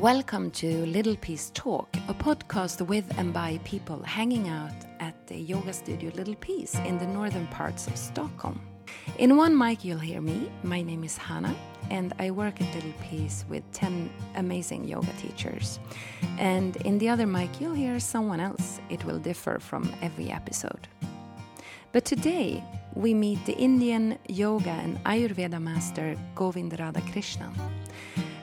Welcome to Little Peace Talk, a podcast with and by people hanging out at the yoga studio Little Peace in the northern parts of Stockholm. In one mic, you'll hear me. My name is Hannah, and I work at Little Peace with 10 amazing yoga teachers. And in the other mic, you'll hear someone else. It will differ from every episode. But today, we meet the Indian yoga and Ayurveda master Govind Radhakrishnan.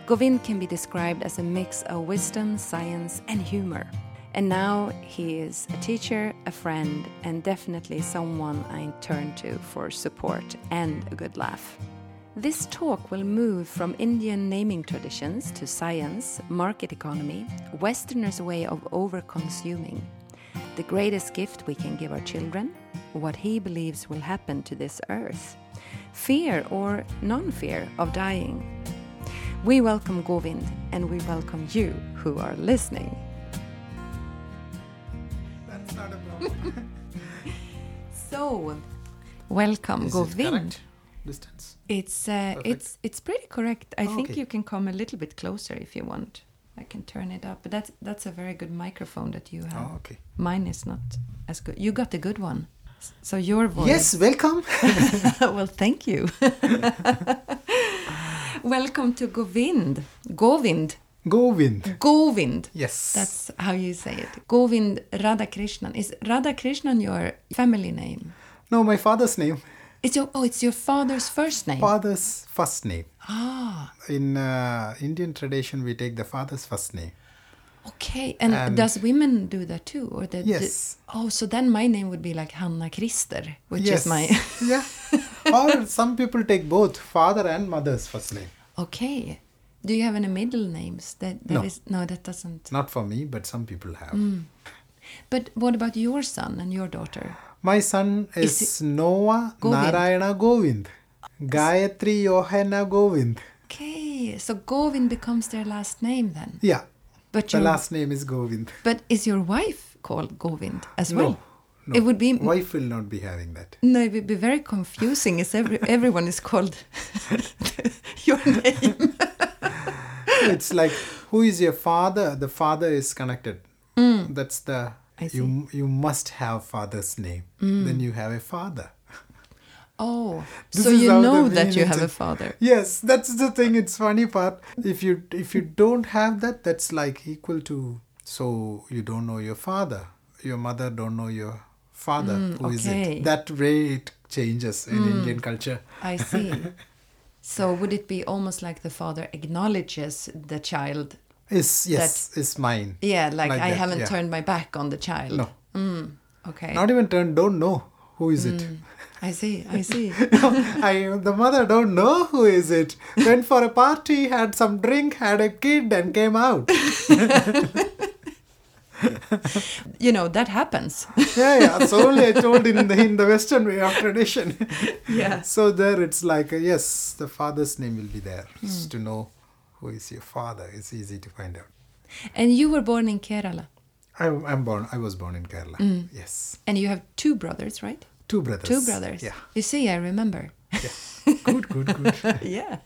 Govind can be described as a mix of wisdom, science, and humor. And now he is a teacher, a friend, and definitely someone I turn to for support and a good laugh. This talk will move from Indian naming traditions to science, market economy, Westerners' way of over consuming, the greatest gift we can give our children, what he believes will happen to this earth, fear or non fear of dying. We welcome Govind and we welcome you who are listening. That's not a problem. So, welcome Is Govind. Distance. It's uh, it's it's pretty correct. I Oh, think okay. you can come a little bit closer if you want. I can turn it up, but that's that's a very good microphone that you have. Oh, okay. Mine is not as good. You got a good one, so your voice. Yes, welcome. well, thank you. Welcome to Govind. Govind. Govind. Govind. Yes. That's how you say it. Govind Radhakrishnan. Is Radhakrishnan your family name? no my father's name. It's your oh, it's your father's first name. Father's first name. ah, In uh, Indian tradition, we take the father's first name. okay. And, And- does women do that too, or the, the- Yes. oh, so then my name would be like Hanna Christer, which yes. is my yeah. Or some people take both father and mother's first name. Okay. Do you have any middle names? That that No. is- no, that doesn't. Not for me, but some people have. Mm. But what about your son and your daughter? My son Is is, Noah Govind? Narayana Govind. Gayatri Johanna Govind. Okay, so Govind becomes their last name then. Yeah. But The your last name is Govind. but is your wife called Govind as No, well? No. It would be Wife will not be having that. no, it would be very confusing. Is every everyone is called your name? it's like who is your father the father is connected that's the Mm. See. Mm. you you must have father's name then you have a father Oh, This so you know that you have a father. yes that's the thing it's funny part if you if you don't have that that's like equal to so you don't know your father your mother don't know your father Who is Mm, okay. it that way it changes in indian culture I see. so would it be almost like the father acknowledges the child? is yes is mine Yeah, like, Like I that, haven't yeah. turned my back on the child. no Mm, okay. not even turn don't know who is it I see. I see. I the mother don't know who is it. Went for a party, had some drink, had a kid, and came out. you know that happens. yeah, yeah. So only I told in the in the Western way of tradition. yeah. so there, it's like uh, yes, the father's name will be there Just to know who is your father. It's easy to find out. And you were born in Kerala, I, I'm born. I was born in Kerala. Yes, and you have two brothers, right? two brothers. Two brothers. Yeah. You see, I remember. yeah. Good, good, good. yeah.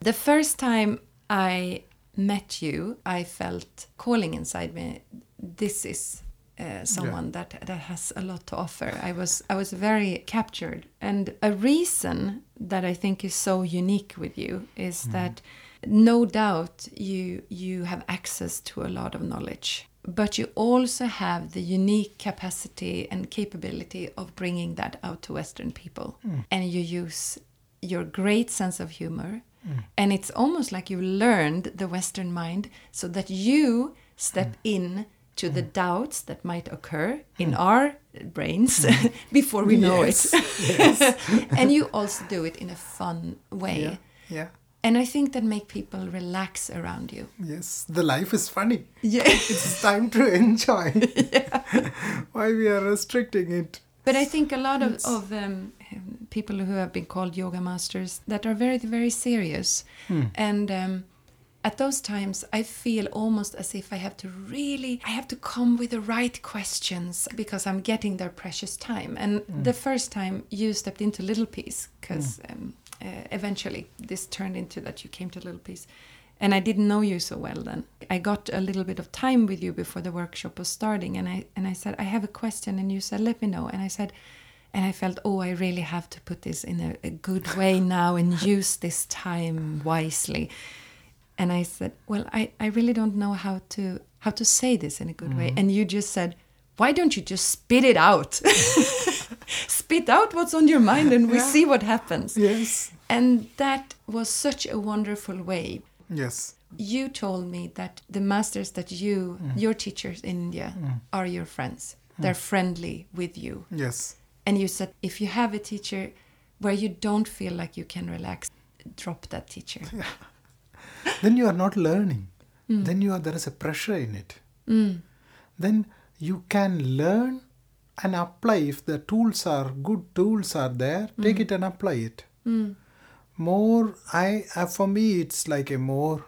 The first time I met you, I felt calling inside me. This is uh, someone that that has a lot to offer. I was I was very captured, and a reason that I think is so unique with you is that no doubt you you have access to a lot of knowledge but you also have the unique capacity and capability of bringing that out to western people and you use your great sense of humor mm. and it's almost like you learned the western mind so that you step mm. in to the mm. doubts that might occur in our brains before we know Yes, it and you also do it in a fun way. Yeah, yeah. and i think that make people relax around you. Yes, the life is funny. yeah. It's time to enjoy. yeah. Why we are restricting it? But I think a lot of, of um, people who have been called yoga masters that are very, very serious. And um, at those times, I feel almost as if I have to really, I have to come with the right questions because I'm getting their precious time. And the first time you stepped into Little Peace, because um, uh, eventually this turned into that you came to Little Peace. And I didn't know you so well then. I got a little bit of time with you before the workshop was starting, and I and I said I have a question, and you said let me know, and I said, and I felt oh I really have to put this in a, a good way now and use this time wisely, and I said well I I really don't know how to how to say this in a good way, mm-hmm. and you just said why don't you just spit it out? spit out what's on your mind and we Yeah. see what happens. Yes. And that was such a wonderful way. Yes. You told me that the masters that you, Mm. your teachers in India, are your friends. They're friendly with you. Yes. And you said if you have a teacher where you don't feel like you can relax, drop that teacher. then you are not learning Mm. then you are there is a pressure in it then you can learn and apply if the tools are good tools are there Mm. take it and apply it more i uh, for me it's like a more.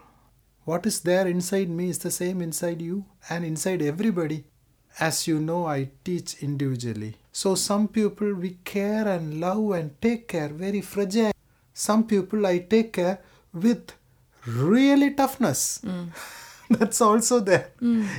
What is there inside me is the same inside you and inside everybody. As you know i teach individually. So some people we care and love and take care very fragile. Some people i take care with really toughness. That's also there.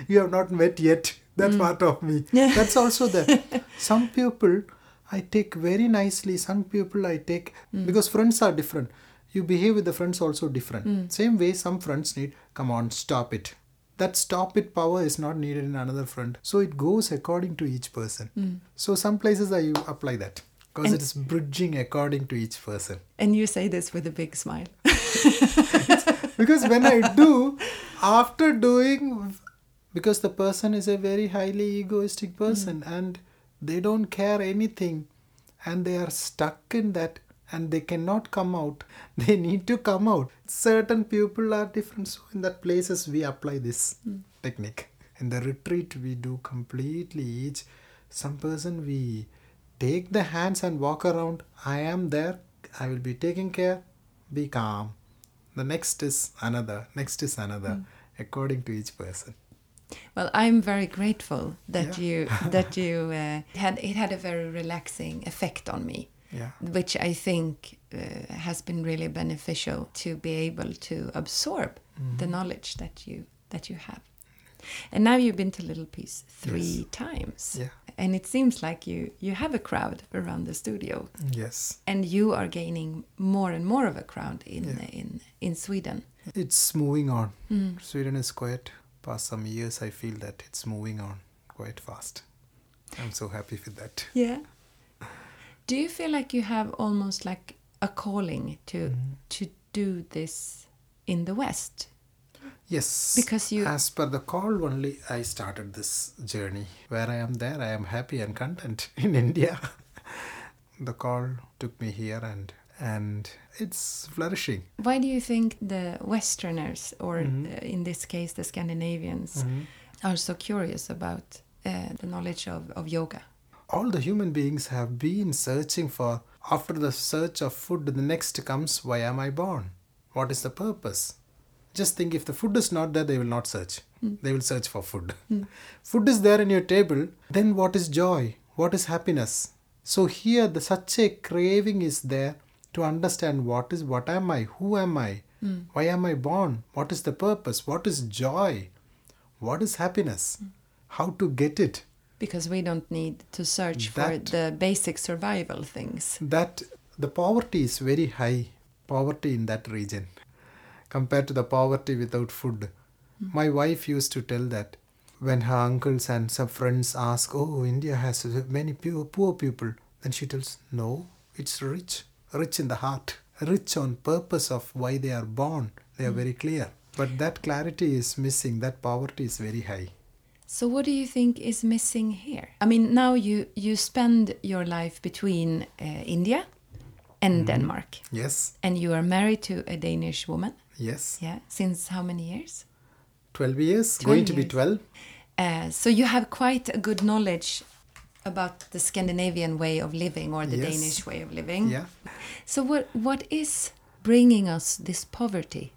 You have not met yet. That part of me. That's also there. Some people i take very nicely. Some people i take hmm. because friends are different. You behave with the friends also different. Hmm. Same way some friends need come on stop it. That stop it power is not needed in another friend. So it goes according to each person. Hmm. So some places i apply that because it is bridging according to each person. And you say this with a big smile. because when I do, after doing, because the person is a very highly egoistic person and they don't care anything and they are stuck in that and they cannot come out, they need to come out. Certain people are different, so in that places we apply this hmm. technique. In the retreat, we do completely each. Some person we take the hands and walk around. I am there. I will be taking care. Be calm the next is another next is another hmm. according to each person Well, I'm very grateful that Yeah. you that you uh, had it had a very relaxing effect on me. yeah which I think uh, has been really beneficial to be able to absorb the knowledge that you that you have. And now you've been to Little Peace three times, Yeah. and it seems like you you have a crowd around the studio, yes and you are gaining more and more of a crowd in Yeah. in in Sweden. it's moving on sweden is quite past some years i feel that it's moving on quite fast. I'm so happy with that. Yeah. Do you feel like you have almost like a calling to mm-hmm. to do this in the West? yes. Because you- as per the call only i started this journey. Where i am there i am happy and content in india. The call took me here and and it's flourishing. Why do you think the Westerners, or uh, in this case the Scandinavians, are so curious about uh, the knowledge of, of yoga? all the human beings have been searching for after the search of food the next comes why am i born? What is the purpose? Just think if the food is not there they will not search. They will search for food. Food is there in your table then what is joy? What is happiness? So here the such a craving is there to understand what is what am i who am i hmm. why am i born what is the purpose what is joy what is happiness hmm. how to get it. Because we don't need to search for the basic survival things. that the poverty is very high poverty in that region compared to the poverty without food. Hmm. My wife used to tell that when her uncles and some friends ask oh india has many poor, poor people then she tells no it's rich rich in the heart rich on purpose of why they are born they are very clear. But that clarity is missing that poverty is very high. So what do you think is missing here? I mean, now you you spend your life between uh, India and Denmark, yes. And you are married to a Danish woman. yes. Yeah, since how many years? 12 years. 12 going to be 12 Uh, so you have quite a good knowledge about the Scandinavian way of living or the Yes. Danish way of living. yeah So what what is bringing us this poverty?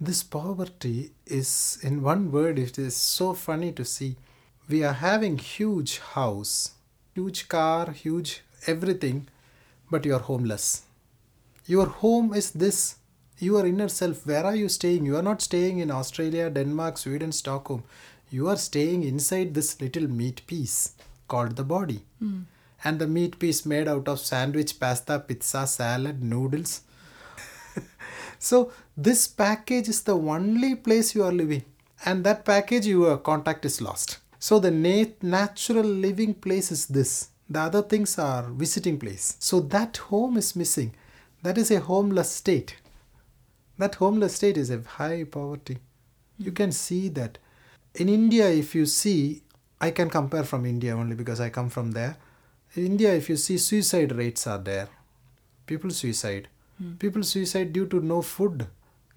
This poverty is, in one word, it is so funny to see. We are having huge house, huge car, huge everything, but you are homeless. Your home is this Your inner self, where are you staying? You are not staying in Australia, Denmark, Sweden, Stockholm. You are staying inside this little meat piece called the body. Hmm. And the meat piece made out of sandwich, pasta, pizza, salad, noodles. so, this package is the only place you are living. And that package, your contact is lost. So, the nat- natural living place is this. The other things are visiting place. So, that home is missing. That is a homeless state. That homeless state is a high poverty. You hmm. can see that. In India, if you see, I can compare from India only because I come from there. In India, if you see, suicide rates are there. People suicide. Hmm. People suicide due to no food,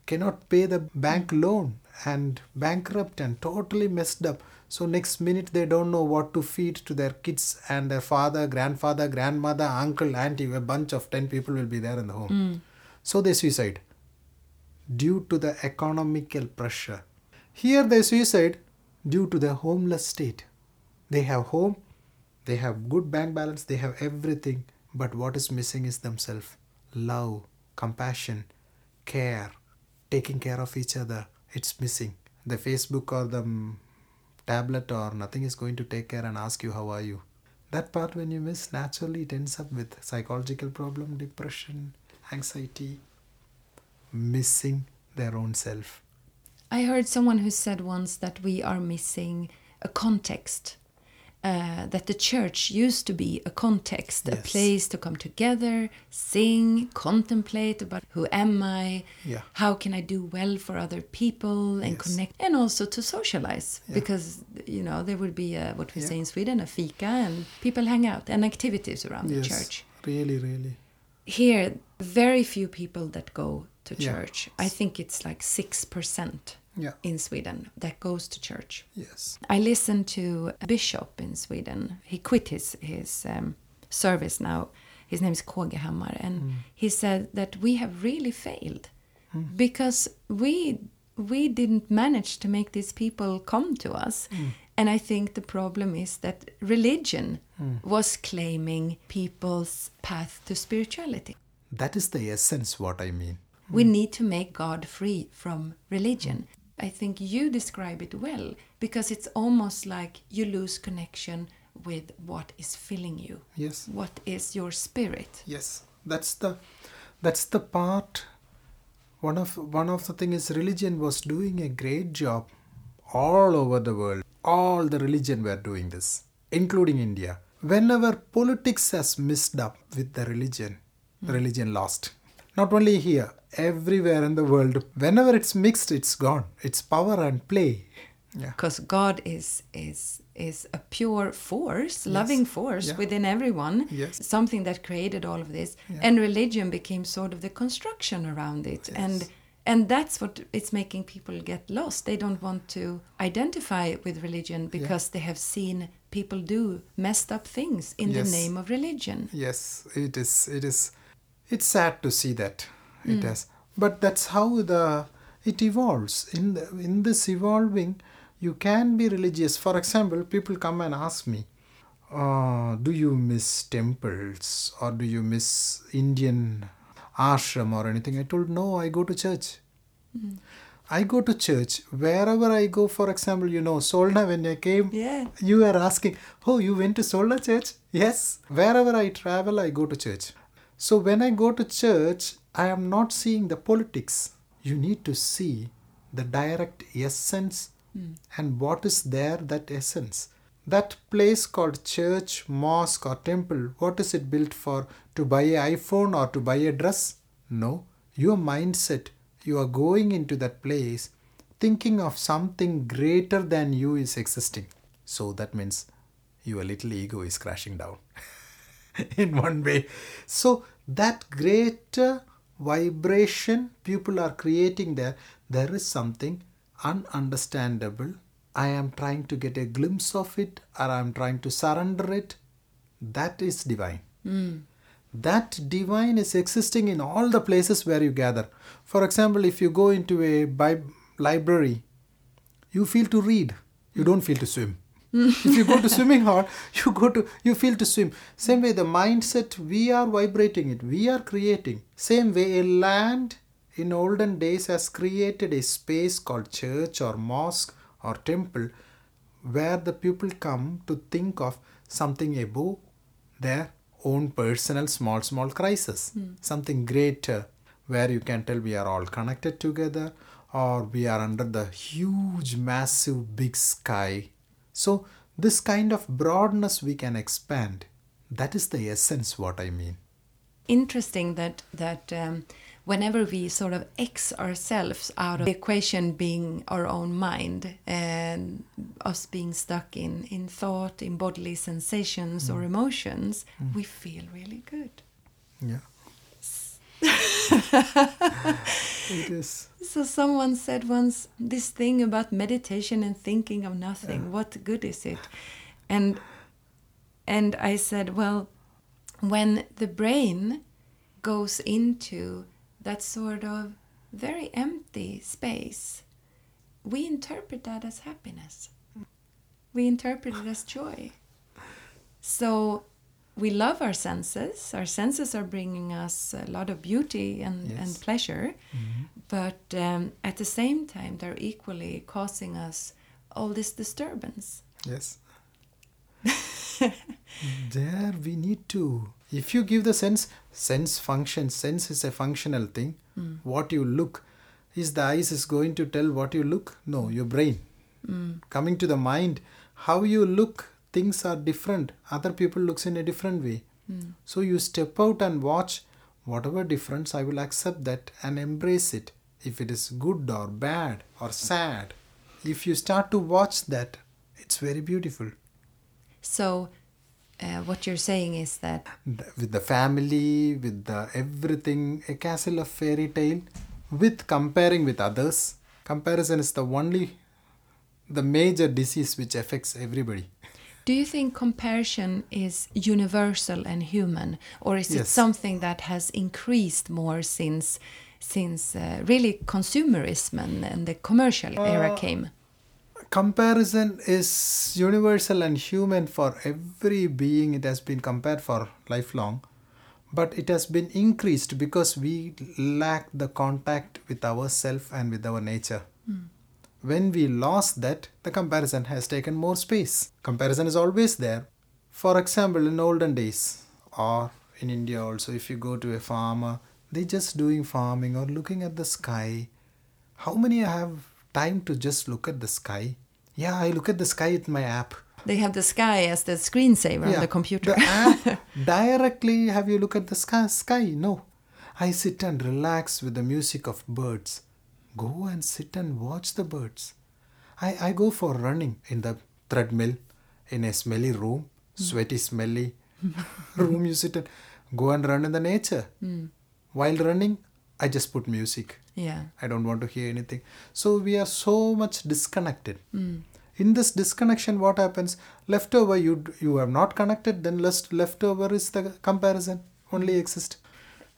cannot pay the bank hmm. loan, and bankrupt and totally messed up. So next minute they don't know what to feed to their kids and their father, grandfather, grandmother, uncle, auntie. A bunch of ten people will be there in the home. Hmm. So they suicide due to the economical pressure. Here they suicide due to the homeless state. They have home, they have good bank balance, they have everything, but what is missing is themselves. Love, compassion, care, taking care of each other. It's missing. The Facebook or the tablet or nothing is going to take care and ask you how are you. That part when you miss, naturally it ends up with psychological problem, depression, anxiety, missing their own self. I heard someone who said once that we are missing a context. Uh, that the church used to be a context, a place to come together, sing, contemplate about who am I, Yeah. how can I do well for other people, and Yes. connect, and also to socialize. Yeah. Because you know there would be a, what we Yeah. say in Sweden, a fika, and people hang out and activities around the church. Really, really. Here, very few people that go to church. I think it's like six percent Yeah. in Sweden that goes to church. Yes. I listened to a bishop in Sweden. He quit his his um, service now. His name is KG Hammar, and mm. he said that we have really failed mm. because we we didn't manage to make these people come to us. Mm. And I think the problem is that religion was claiming people's path to spirituality. That is the essence what I mean. We need to make God free from religion. I think you describe it well because it's almost like you lose connection with what is filling you. Yes. What is your spirit? Yes. That's the that's the part one of one of the thing is religion was doing a great job all over the world. All the religion were doing this, including India. Whenever politics has messed up with the religion, the religion lost. Not only here, everywhere in the world. Whenever it's mixed, it's gone. It's power and play. Yeah. Because God is is is a pure force, loving force Yeah. within everyone. Yes. Something that created all of this. Yeah. And religion became sort of the construction around it. And Yes. and that's what it's making people get lost. They don't want to identify with religion because they have seen people do messed up things in Yes. the name of religion. Yes, it is. It is. It's sad to see that it has, but that's how the it evolves. In the in this evolving, you can be religious. For example, people come and ask me, uh, "Do you miss temples or do you miss Indian ashram or anything?" I told, "No, I go to church." I go to church wherever I go. For example, you know, Solna when I came, Yeah. you are asking, oh, you went to Solna church? Yes. Wherever I travel, I go to church. So when I go to church, I am not seeing the politics. You need to see the direct essence hmm. and what is there, that essence. That place called church, mosque, or temple, what is it built for? To buy an iPhone or to buy a dress? No. Your mindset, you are going into that place thinking of something greater than you is existing. So that means your little ego is crashing down in one way. So that greater vibration people are creating there, there is something ununderstandable. I am trying to get a glimpse of it or I am trying to surrender it. That is divine. Hmm. That divine is existing in all the places where you gather. For example, if you go into a Bib- library, you feel to read, you don't feel to swim. If you go to swimming hall, you go to you feel to swim. Same way, the mindset we are vibrating it, we are creating. Same way, a land, in olden days has created a space called church or mosque or temple where the people come to think of something above their own personal small small crisis hmm. something greater where you can tell we are all connected together or we are under the huge massive big sky so this kind of broadness we can expand. That is the essence what i mean. Interesting that that um, whenever we sort of X ourselves out of the equation being our own mind and us being stuck in, in thought, in bodily sensations or mm. emotions, mm. we feel really good. yeah it is So someone said once this thing about meditation and thinking of nothing. What good is it? And and I said, well, when the brain goes into that sort of very empty space, we interpret that as happiness. We interpret it as joy. So we love our senses. Our senses are bringing us a lot of beauty and, Yes. and pleasure. Mm-hmm. But um, at the same time, they're equally causing us all this disturbance. Yes. there we need to. If you give the sense, sense function, sense is a functional thing. Hmm. What you look, is the eyes is going to tell what you look? No, your brain. Hmm. Coming to the mind, how you look, things are different. Other people looks in a different way. So you step out and watch whatever difference. I will accept that and embrace it. If it is good or bad or sad, if you start to watch that, it's very beautiful. So, uh, what you're saying is that with the family, with the everything, a castle of fairy tale, with comparing with others. Comparison is the only, the major disease which affects everybody. Do you think comparison is universal and human, or is it something that has increased more since, since uh, really consumerism and, and the commercial era Uh, came? Comparison is universal and human for every being. It has been compared for lifelong, but it has been increased because we lack the contact with ourself and with our nature. When we lost that, the comparison has taken more space. Comparison is always there. For example, in olden days, or in India also, if you go to a farmer, they just doing farming or looking at the sky. How many have time to just look at the sky? Yeah, I look at the sky with my app. They have the sky as the screensaver on the computer. The app directly have you look at the sky, sky? No. I sit and relax with the music of birds. Go and sit and watch the birds. I, I go for running in the treadmill in a smelly room, sweaty, smelly room. You sit and go and run in the nature. Hmm. While running, I just put music. yeah. I don't want to hear anything. So we are so much disconnected. Hmm. In this disconnection, what happens? Leftover, you you have not connected. Then left leftover is the comparison only hmm. exist.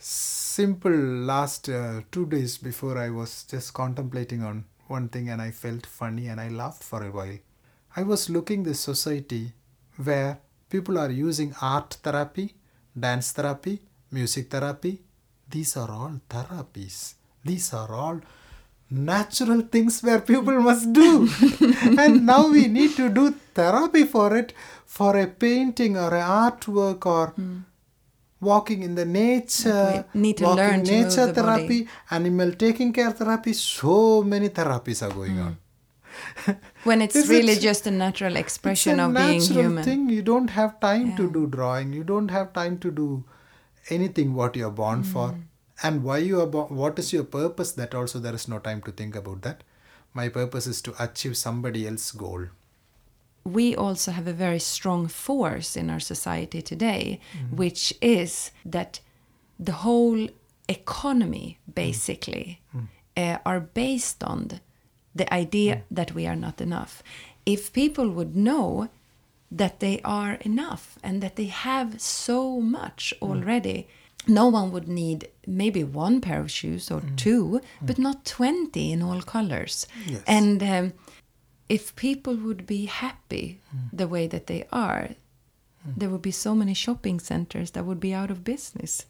Simple. Last uh, two days before, I was just contemplating on one thing, and I felt funny, and I laughed for a while. I was looking this society where people are using art therapy, dance therapy, music therapy. These are all therapies. These are all natural things where people must do. and now we need to do therapy for it, for a painting or an artwork or walking in the nature, we need to walking learn to move nature body. therapy, animal taking care therapy. So many therapies are going on. When it's really it- just a natural expression it's a of being human. thing. You don't have time to do drawing. You don't have time to do anything what you're born for. Mm. And why you are born, what is your purpose? That also there is no time to think about that. My purpose is to achieve somebody else's goal. We also have a very strong force in our society today, Mm-hmm. which is that the whole economy basically Mm. uh, are based on the idea Mm. that we are not enough. If people would know that they are enough and that they have so much Mm. already, no one would need maybe one pair of shoes or two, but not 20 in all colors. Mm. Yes. And um, if people would be happy Hmm. the way that they are, there would be so many shopping centers that would be out of business.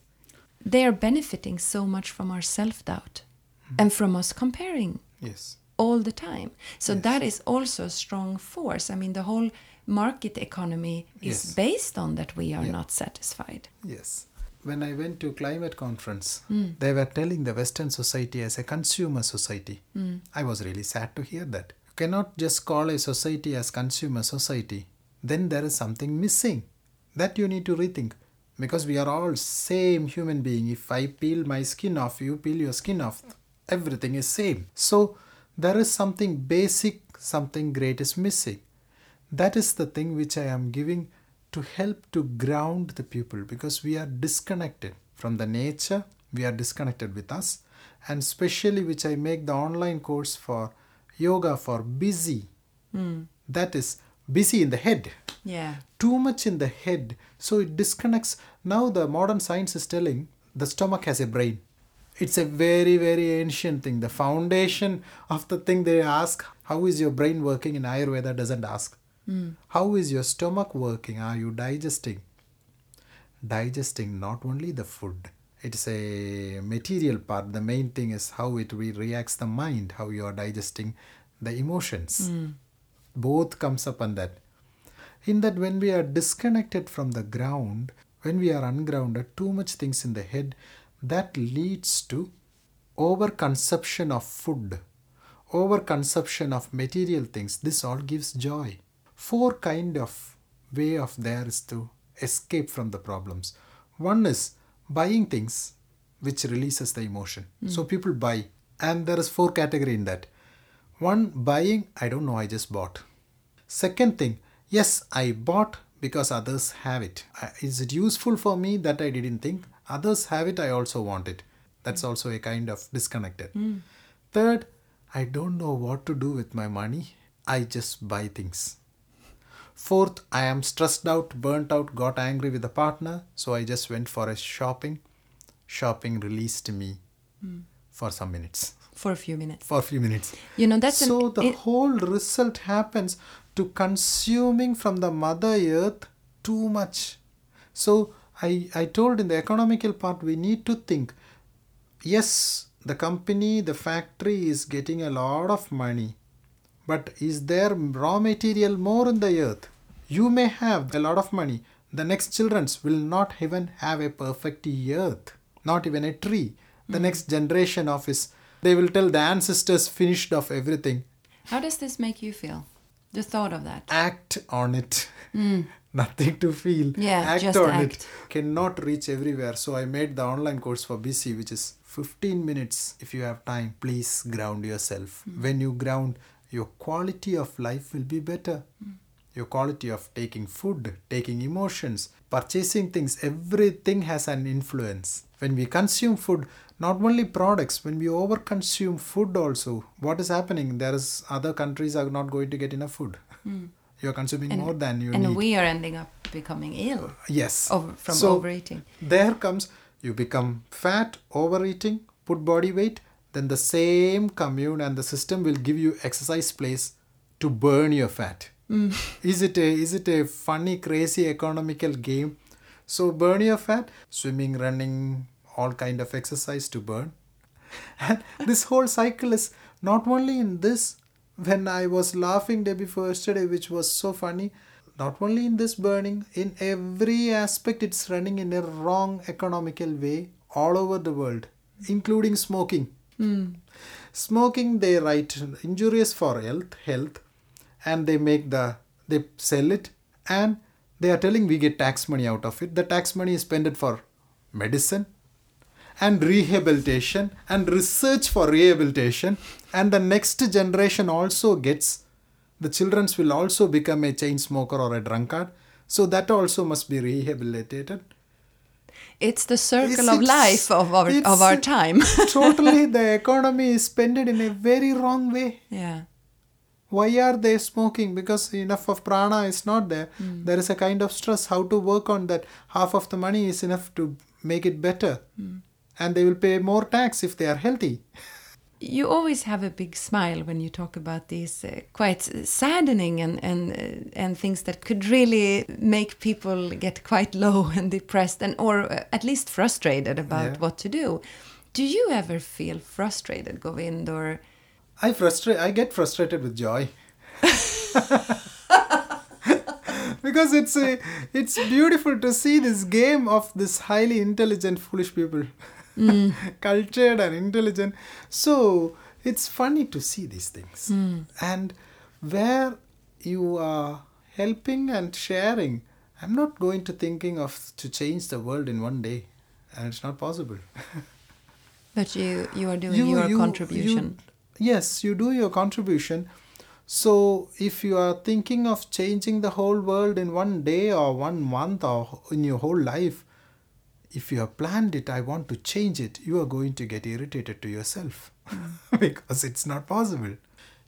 They are benefiting so much from our self doubt. and from us comparing Yes. all the time. So Yes. that is also a strong force. I mean, the whole market economy is Yes. based on that we are Yeah. not satisfied. Yes. When I went to climate conference, Hmm. they were telling the Western society as a consumer society. Hmm. I was really sad to hear that. Cannot just call a society as consumer society. Then there is something missing. That you need to rethink. Because we are all same human being. If I peel my skin off, you peel your skin off. Everything is same. So there is something basic, something great is missing. That is the thing which I am giving to help to ground the people because we are disconnected from the nature, we are disconnected with us, and especially which I make the online course for yoga for busy. Hmm. That is busy in the head. Yeah. Too much in the head, so it disconnects. Now, the modern science is telling the stomach has a brain. It's a very, very ancient thing. The foundation of the thing they ask, How is your brain working? in Ayurveda doesn't ask. Hmm. How is your stomach working? Are you digesting? Digesting not only the food, it's a material part. The main thing is how it re- reacts the mind, how you are digesting the emotions. Hmm. Both comes up on that. In that, when we are disconnected from the ground, when we are ungrounded, too much things in the head, that leads to overconsumption of food, overconsumption of material things. This all gives joy. Four kind of way of there is to escape from the problems. One is buying things which releases the emotion. So people buy, and there is four category in that. One buying, I don't know, I just bought. Second thing, yes, I bought because others have it. Uh, it useful for me that I didn't think? Others have it, I also want it. That's also a kind of disconnected. Third, I don't know what to do with my money. I just buy things. Fourth, I am stressed out, burnt out, got angry with the partner, so I just went for a shopping. Shopping released me for some minutes. For a few minutes. For a few minutes. You know, that's an- so the it- whole result happens to consuming from the mother earth too much. So I, I told in the economical part we need to think yes the company the factory is getting a lot of money but is there raw material more in the earth you may have a lot of money the next childrens will not even have a perfect earth not even a tree the next generation of is they will tell the ancestors finished of everything How does this make you feel? The thought of that. act on it nothing to feel Mm. Yeah, act just on act. it cannot reach everywhere so i made the online course for busy which is 15 minutes if you have time please ground yourself Mm. when you ground your quality of life will be better Mm. Your quality of taking food taking emotions purchasing things everything has an influence. When we consume food not only products when we over consume food also what is happening? There is other countries are not going to get enough food. You are consuming Mm. And- more than you and need. we are ending up becoming ill yes. over, from So, overeating. there comes you become fat overeating put body weight then the same commune and the system will give you exercise place to burn your fat Mm. is it a is it a funny crazy economical game? So burn your fat swimming running all kind of exercise to burn. And this whole cycle is not only in this when i was laughing day before yesterday which was so funny not only in this burning in every aspect it's running in a wrong economical way all over the world including smoking. Hmm. Smoking they write injurious for health health and they make the they sell it and they are telling we get tax money out of it the tax money is spent for medicine and rehabilitation and research for rehabilitation and the next generation also gets the childrens will also become a chain smoker or a drunkard so that also must be rehabilitated It's the circle It's- of life of our, of our time. totally the economy is spent in a very wrong way yeah. Why are they smoking? Because enough of prana is not there. There is a kind of stress. How to work on that? Half of the money is enough to make it better. And they will pay more tax if they are healthy. You always have a big smile when you talk about these uh, quite saddening and and uh, and things that could really make people get quite low and depressed and or uh, at least frustrated about Yeah. what to do. Do you ever feel frustrated, Govind, or I frustrate. I get frustrated with joy. because it's a, it's beautiful to see this game of this highly intelligent foolish people hmm. cultured and intelligent so it's funny to see these things hmm. and where you are helping and sharing i'm not going to thinking of to change the world in one day and it's not possible but you you are doing your contribution? you- yes, you do your contribution. So if you are thinking of changing the whole world in one day or one month or in your whole life, if you have planned it, I want to change it, you are going to get irritated to yourself because it's not possible.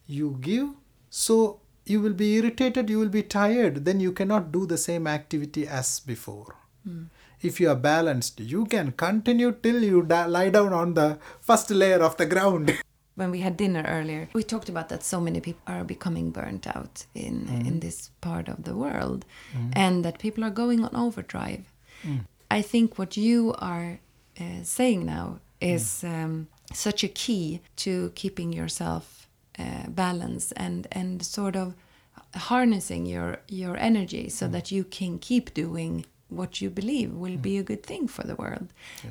You give, so you will be irritated, you will be tired, then you cannot do the same activity as before. Hmm. If you are balanced, you can continue till you da- lie down on the first layer of the ground. when we had dinner earlier, we talked about that so many people are becoming burnt out in in this part of the world, and that people are going on overdrive. I think what you are uh, saying now is um, such a key to keeping yourself uh, balanced and and sort of harnessing your your energy so that you can keep doing what you believe will be mm. a good thing for the world.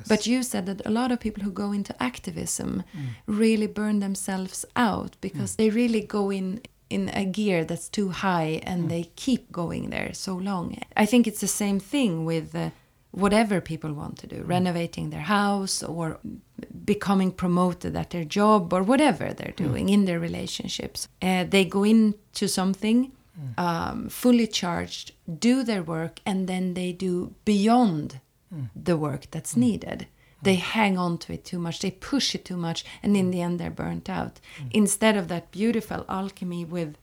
But you said that a lot of people who go into activism mm. really burn themselves out because mm. they really go in in a gear that's too high and they keep going there so long. I think it's the same thing with uh, whatever people want to do, renovating their house or becoming promoted at their job or whatever they're doing in their relationships. Uh, they go into something um, fully charged, do their work, and then they do beyond the work that's mm. needed. Mm. They hang on to it too much, they push it too much, and in mm. the end, they're burnt out. Instead of that beautiful alchemy with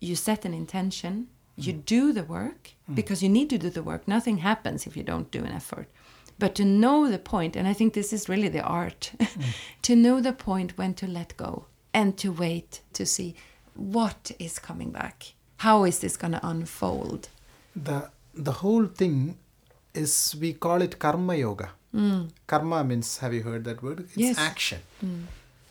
you set an intention, you do the work because you need to do the work. Nothing happens if you don't do an effort. But to know the point, and I think this is really the art, to know the point when to let go and to wait to see what is coming back. How is this going to unfold? the the whole thing is we call it karma yoga. Hmm. Karma means have you heard that word? It's Yes. action. Hmm.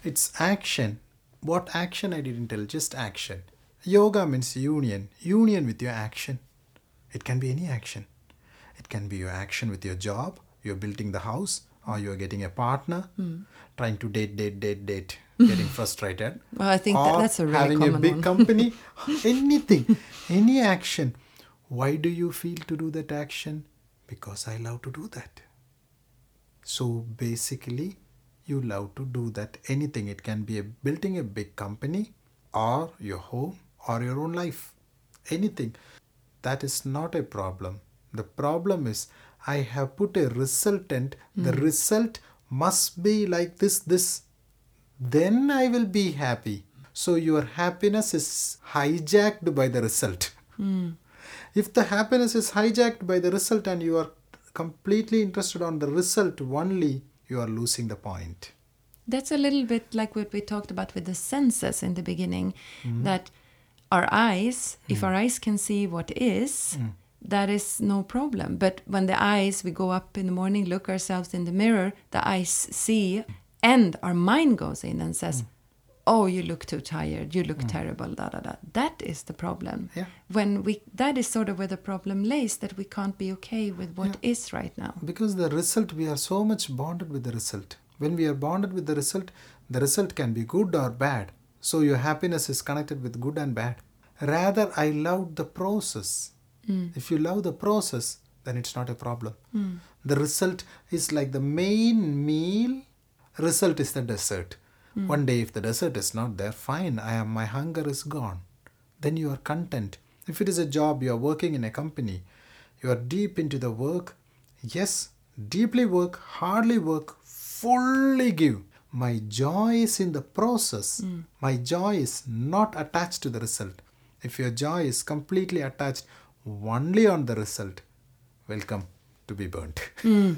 It's action. What action? I didn't tell just action. Yoga means union. Union with your action. It can be any action. It can be your action with your job you're building the house or you're getting a partner hmm. trying to date date date date getting frustrated Well, I think that, that's a really having common a big one. company anything any action. Why do you feel to do that action? Because i love to do that. So basically you love to do that. Anything. It can be a building a big company or your home or your own life. Anything. That is not a problem. The problem is i have put a resultant. The hmm. result must be like this this then I will be happy. So your happiness is hijacked by the result. Hmm. If the happiness is hijacked by the result and you are completely interested on the result only, you are losing the point. That's a little bit like what we talked about with the senses in the beginning hmm. that our eyes, if hmm. our eyes can see what is, that is no problem. But when the eyes, we go up in the morning, look ourselves in the mirror, the eyes see, and our mind goes in and says, mm. Oh, you look too tired, you look mm. terrible, da da da. That is the problem. Yeah. When we that is sort of where the problem lays, that we can't be okay with what is right now. Because the result, we are so much bonded with the result. When we are bonded with the result, the result can be good or bad. So your happiness is connected with good and bad. Rather, I love the process. Mm. If you love the process, then it's not a problem. The result is like the main meal, result is the dessert. One day, if the dessert is not there, fine, I am my hunger is gone. Then you are content. If it is a job, you are working in a company, you are deep into the work, yes, deeply work, hardly work, fully give. My joy is in the process. Hmm. My joy is not attached to the result. If your joy is completely attached only on the result, welcome to be burnt. Hmm.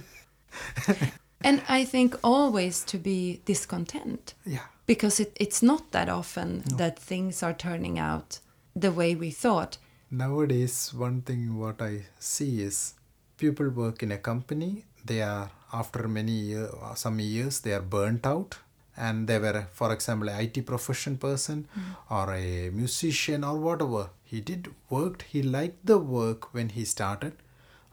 And I think always to be discontent. yeah. because it, it's not that often that things are turning out the way we thought. Nowadays, one thing what I see is people work in a company, they are after many year, some years they are burnt out and they were for example a IT profession person mm. or a musician or whatever he did worked he liked the work when he started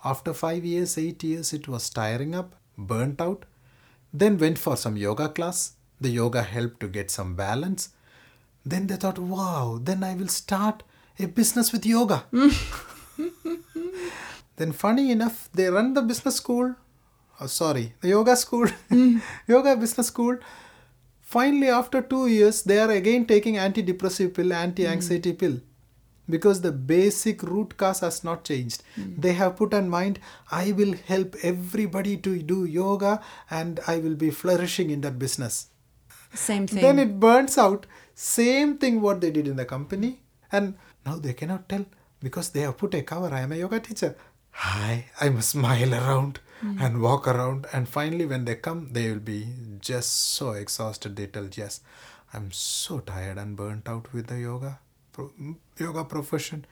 after 5 years 8 years it was tiring up burnt out then went for some yoga class. The yoga helped to get some balance. Then they thought wow then i will start a business with yoga. Then funny enough they run the business school oh, sorry the yoga school hmm. yoga business school. Finally after 2 years they are again taking antidepressive pill anti-anxiety hmm. pill because the basic root cause has not changed. Hmm. They have put in mind i will help everybody to do yoga and i will be flourishing in that business. Same thing. then it burns out. Same thing what they did in the company. And now they cannot tell because they have put a cover. I am a yoga teacher. Hi i must smile around hmm. and walk around. And finally when they come they will be just so exhausted. They tell yes i'm so tired and burnt out with the yoga pro- mm, yoga profession.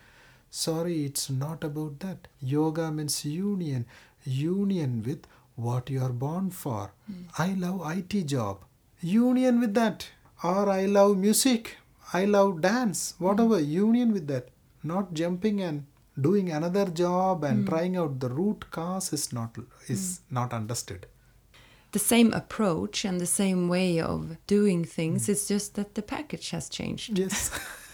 Sorry it's not about that. Yoga means union. Union with what you are born for. Hmm. I love it job. Union with that. Or i love music. I love dance. Hmm. Whatever union with that. Not jumping and doing another job and hmm. trying out the root cause is not is not understood. The same approach and the same way of doing things. It's just that the package has changed. yes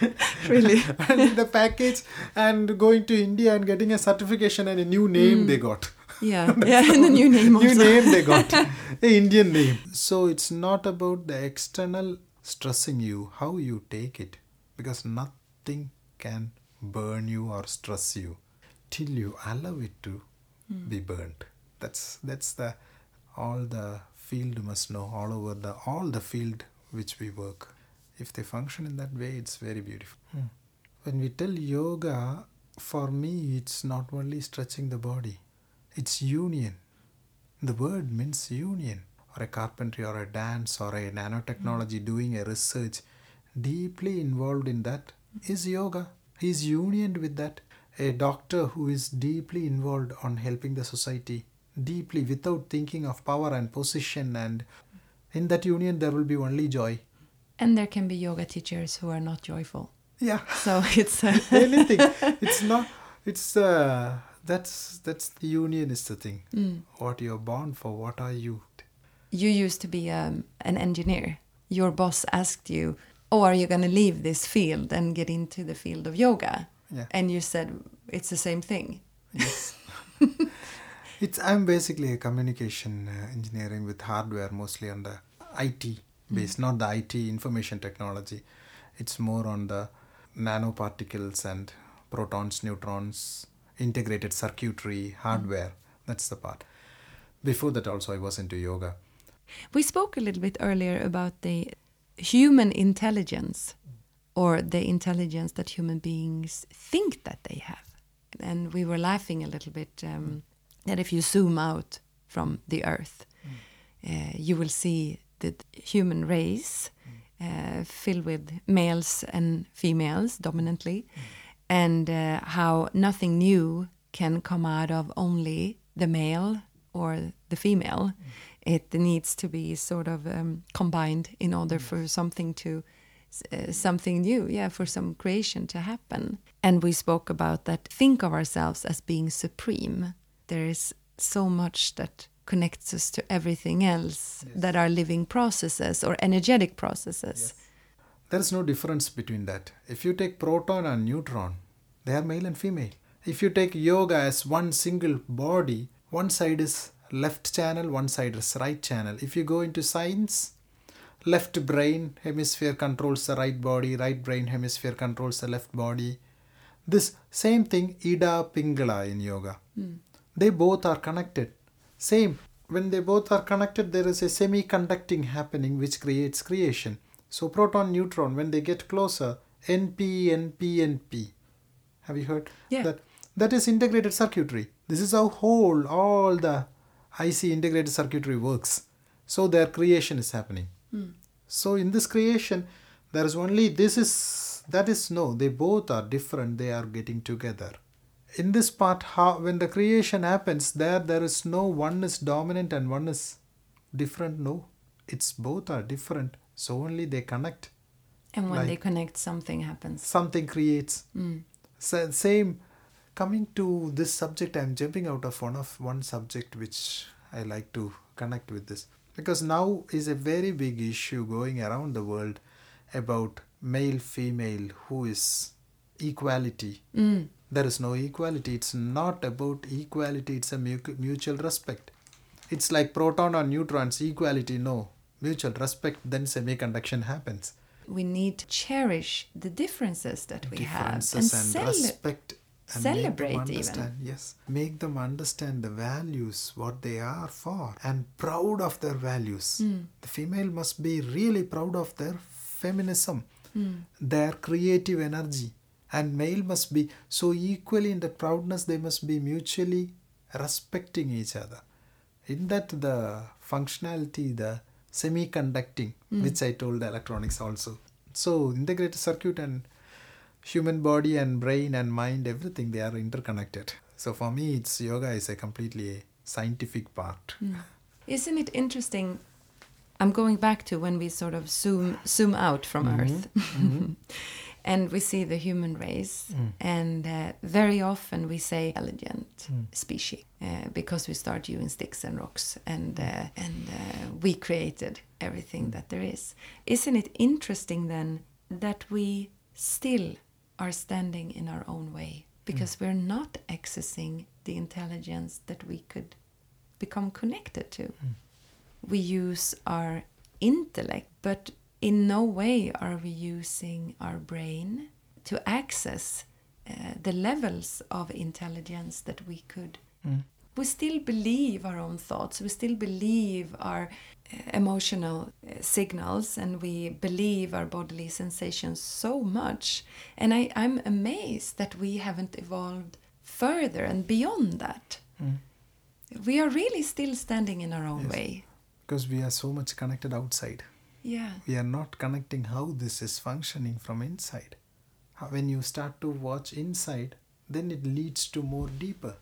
Really? and the package and going to india and getting a certification and a new name hmm. they got. Yeah, yeah, and a new name new also. name they got. A indian name. So it's not about the external stressing you how you take it. Because nothing can burn you or stress you till you allow it to hmm. be burnt. That's that's the all the field must know all over the all the field which we work if they function in that way it's very beautiful. Hmm. When we tell yoga for me it's not only stretching the body it's union. The word means union. Or a carpentry or a dance or a nanotechnology hmm. doing a research deeply involved in that is yoga. He's unioned with that. A doctor who is deeply involved on helping the society deeply without thinking of power and position and in that union there will be only joy And there can be yoga teachers who are not joyful. yeah So it's uh, anything it's not it's uh that's that's the union is the thing what you're born for what are you you used to be um, an engineer. Your boss asked you, "Oh, are you going to leave this field and get into the field of yoga?" Yeah. And you said it's the same thing. yes it's i'm basically a communication uh, engineering with hardware mostly on the it base not the it information technology. It's more on the nanoparticles and protons neutrons integrated circuitry hardware. That's the part. Before that also i was into yoga. We spoke a little bit earlier about the human intelligence or the intelligence that human beings think that they have. And we were laughing a little bit um, that if you zoom out from the earth, uh, you will see human race uh, filled with males and females dominantly, and uh, how nothing new can come out of only the male or the female. It needs to be sort of um, combined in order for something to uh, something new, yeah, for some creation to happen. And we spoke about that. Think of ourselves as being supreme. There is so much that connects us to everything else that are living processes or energetic processes. There is no difference between that. If you take proton and neutron, they are male and female. If you take yoga as one single body, one side is left channel, one side is right channel. If you go into science, left brain hemisphere controls the right body, right brain hemisphere controls the left body. This same thing, Ida Pingala in yoga. Hmm. They both are connected. Same. When they both are connected, there is a semi-conducting happening which creates creation. So proton, neutron, when they get closer, NP, NP, NP. Have you heard Yeah. that? That is integrated circuitry. This is how whole all the IC integrated circuitry works. So their creation is happening. Hmm. So in this creation, there is only this is that is no. They both are different. They are getting together. In this part how when the creation happens there there is no one is dominant and one is different no it's both are different so only they connect And when Like- they connect, something happens. something creates Mm. Sa- same coming to this subject i'm jumping out of one of one subject which i like to connect with this because now is a very big issue going around the world about male female who is equality Mm. There is no equality. It's not about equality. It's a mutual respect. It's like proton or neutrons equality no. Mutual respect then semiconduction happens. We need to cherish the differences that we have and, and, cele- respect and celebrate even. yes. Make them understand the values what they are for and proud of their values. Hmm. the female must be really proud of their feminism Hmm. their creative energy and male must be so equally in the proudness they must be mutually respecting each other. In that the functionality the semiconducting hmm. which i told the electronics also. So integrated circuit and human body and brain and mind everything they are interconnected. So for me it's yoga is a completely scientific part. Hmm. Isn't it interesting? I'm going back to when we sort of zoom zoom out from mm-hmm. Earth, mm-hmm. and we see the human race, and uh, very often we say intelligent species uh, because we start using sticks and rocks, and uh, and uh, we created everything that there is. Isn't it interesting then that we still are standing in our own way? Because we're not accessing the intelligence that we could become connected to. We use our intellect, but in no way are we using our brain to access uh, the levels of intelligence that we could. We still believe our own thoughts, we still believe our uh, emotional uh, signals, and we believe our bodily sensations so much. And I, I'm amazed that we haven't evolved further and beyond that. We are really still standing in our own Yes. way. because we are so much connected outside Yeah. we are not connecting how this is functioning from inside. When you start to watch inside, then it leads to more deeper.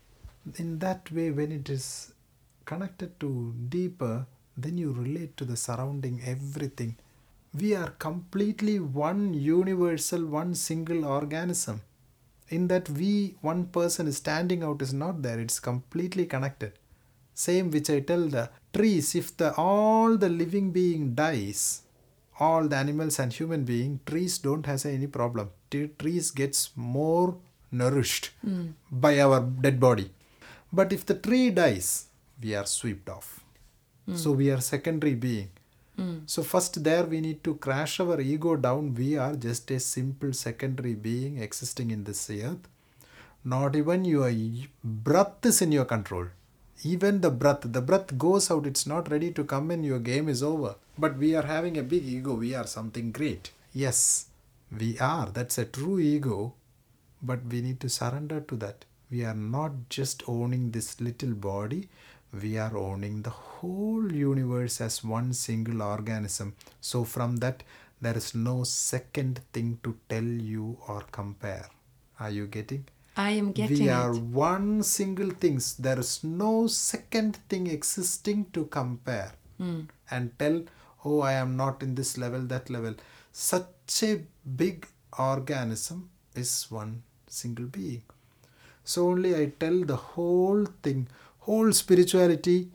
In that way, when it is connected to deeper, then you relate to the surrounding everything. We are completely one universal, one single organism. In that we, one person is standing out is not there, it's completely connected same which i tell the trees if the all the living being dies all the animals and human being trees don't have any problem. T- trees gets more nourished hmm. by our dead body. But if the tree dies we are swept off. Hmm. So we are secondary being. Hmm. So first there we need to crash our ego down. We are just a simple secondary being existing in this earth. Not even your breath is in your control even the breath the breath goes out it's not ready to come in your game is over. But we are having a big ego we are something great. Yes we are that's a true ego but we need to surrender to that. We are not just owning this little body we are owning the whole universe as one single organism. So from that there is no second thing to tell you or compare. Are you getting I am getting we are it. one single things. There is no second thing existing to compare hmm. and tell oh i am not in this level that level. Such a big organism is one single being. So only i tell the whole thing whole spirituality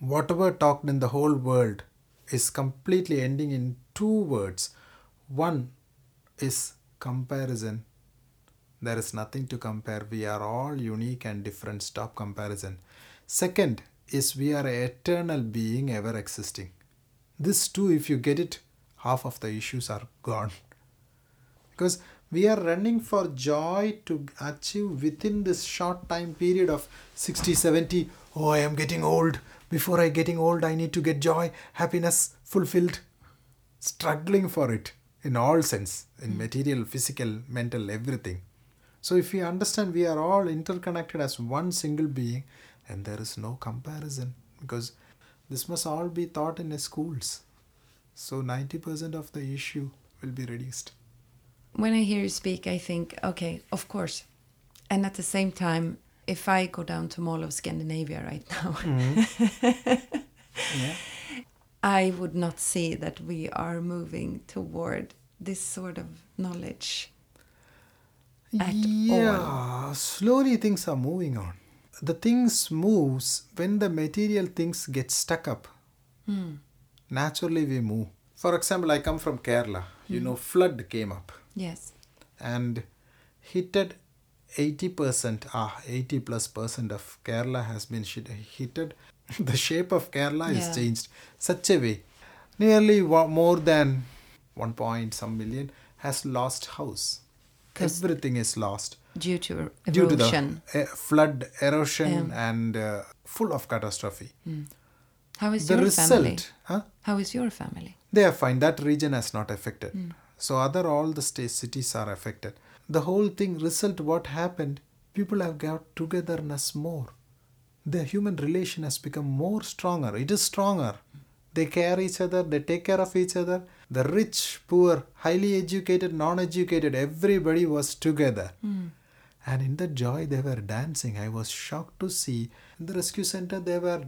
whatever talked in the whole world is completely ending in two words. One is comparison there is nothing to compare. We are all unique and different. Stop comparison. Second is we are an eternal being ever existing. This too, if you get it, half of the issues are gone. Because we are running for joy to achieve within this short time period of 60, 70. Oh, I am getting old. Before I getting old, I need to get joy, happiness, fulfilled. Struggling for it in all sense, in hmm. material, physical, mental, everything. So if we understand we are all interconnected as one single being, and there is no comparison because this must all be taught in the schools. So 90% of the issue will be reduced. When I hear you speak, I think, okay, of course, And at the same time, if I go down to Mall of Scandinavia right now, mm-hmm. Yeah. I would not see that we are moving toward this sort of knowledge. At yeah, slowly things are moving on. The things moves when the material things get stuck up. Naturally, we move. For example, I come from Kerala. You know, flood came up Yes. and hitted 80%, ah, 80 plus percent of Kerala has been hitted. the shape of Kerala Yeah. is changed such a way. Nearly more than 1 point some million has lost house. Everything is lost Due to erosion. due to the uh, flood, erosion, Yeah. and uh, full of catastrophe. How is the your result, family? huh? How is your family? they are fine. That region has not affected. So other all the state cities are affected. The whole thing result what happened? People have got togetherness more. The human relation has become more stronger. It is stronger. They care each other. They take care of each other. The rich, poor, highly educated, non-educated, everybody was together. Hmm. And in the joy they were dancing. I was shocked to see in the rescue center they were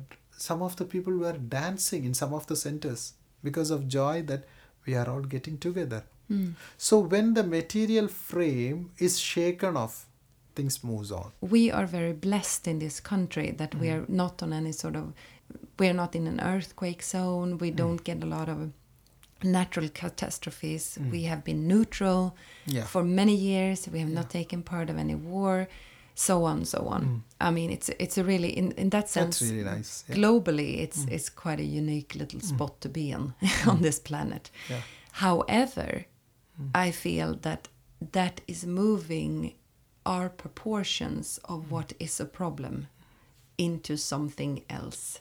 some of the people were dancing in some of the centers because of joy that we are all getting together. Hmm. So when the material frame is shaken off, things moves on. We are very blessed in this country that we hmm. are not on any sort of, we are not in an earthquake zone. We mm. don't get a lot of natural catastrophes. Mm. We have been neutral Yeah. for many years. We have not taken part of any war, so on, so on. Mm. I mean, it's it's a really in in that sense. That's really nice. Yeah. globally it's it's quite a unique little spot to be in on this planet Yeah. however i feel that that is moving our proportions of what is a problem into something else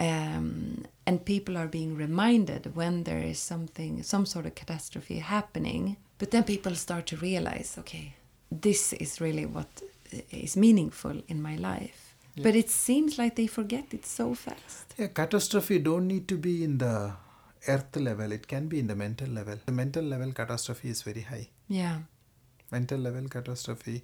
um, and people are being reminded when there is something some sort of catastrophe happening but then people start to realize okay this is really what is meaningful in my life but it seems like they forget it so fast Yeah, catastrophe don't need to be in the earth level. It can be in the mental level. The mental level catastrophe is very high. yeah mental level catastrophe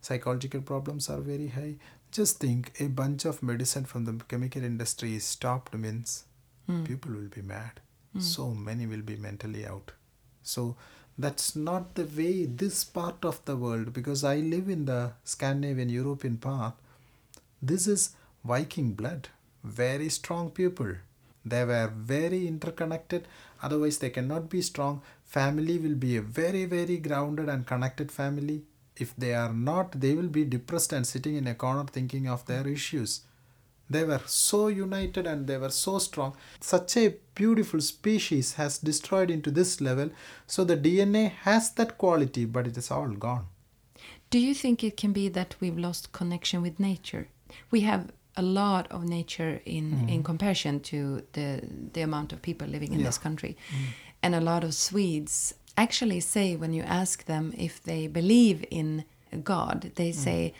psychological problems are very high just think a bunch of medicine from the chemical industry is stopped means hmm. people will be mad. Hmm. So many will be mentally out. So that's not the way this part of the world because i live in the scandinavian european part. This is viking blood. Very strong people. They were very interconnected. Otherwise they cannot be strong. Family will be a very very grounded and connected family if they are not they will be depressed and sitting in a corner thinking of their issues. They were so united and they were so strong. Such a beautiful species has destroyed into this level. So the dna has that quality but it is all gone. Do you think it can be that we've lost connection with nature? We have a lot of nature in mm-hmm. in comparison to the the amount of people living in Yeah. this country, mm. and a lot of Swedes actually say when you ask them if they believe in God, they mm. say,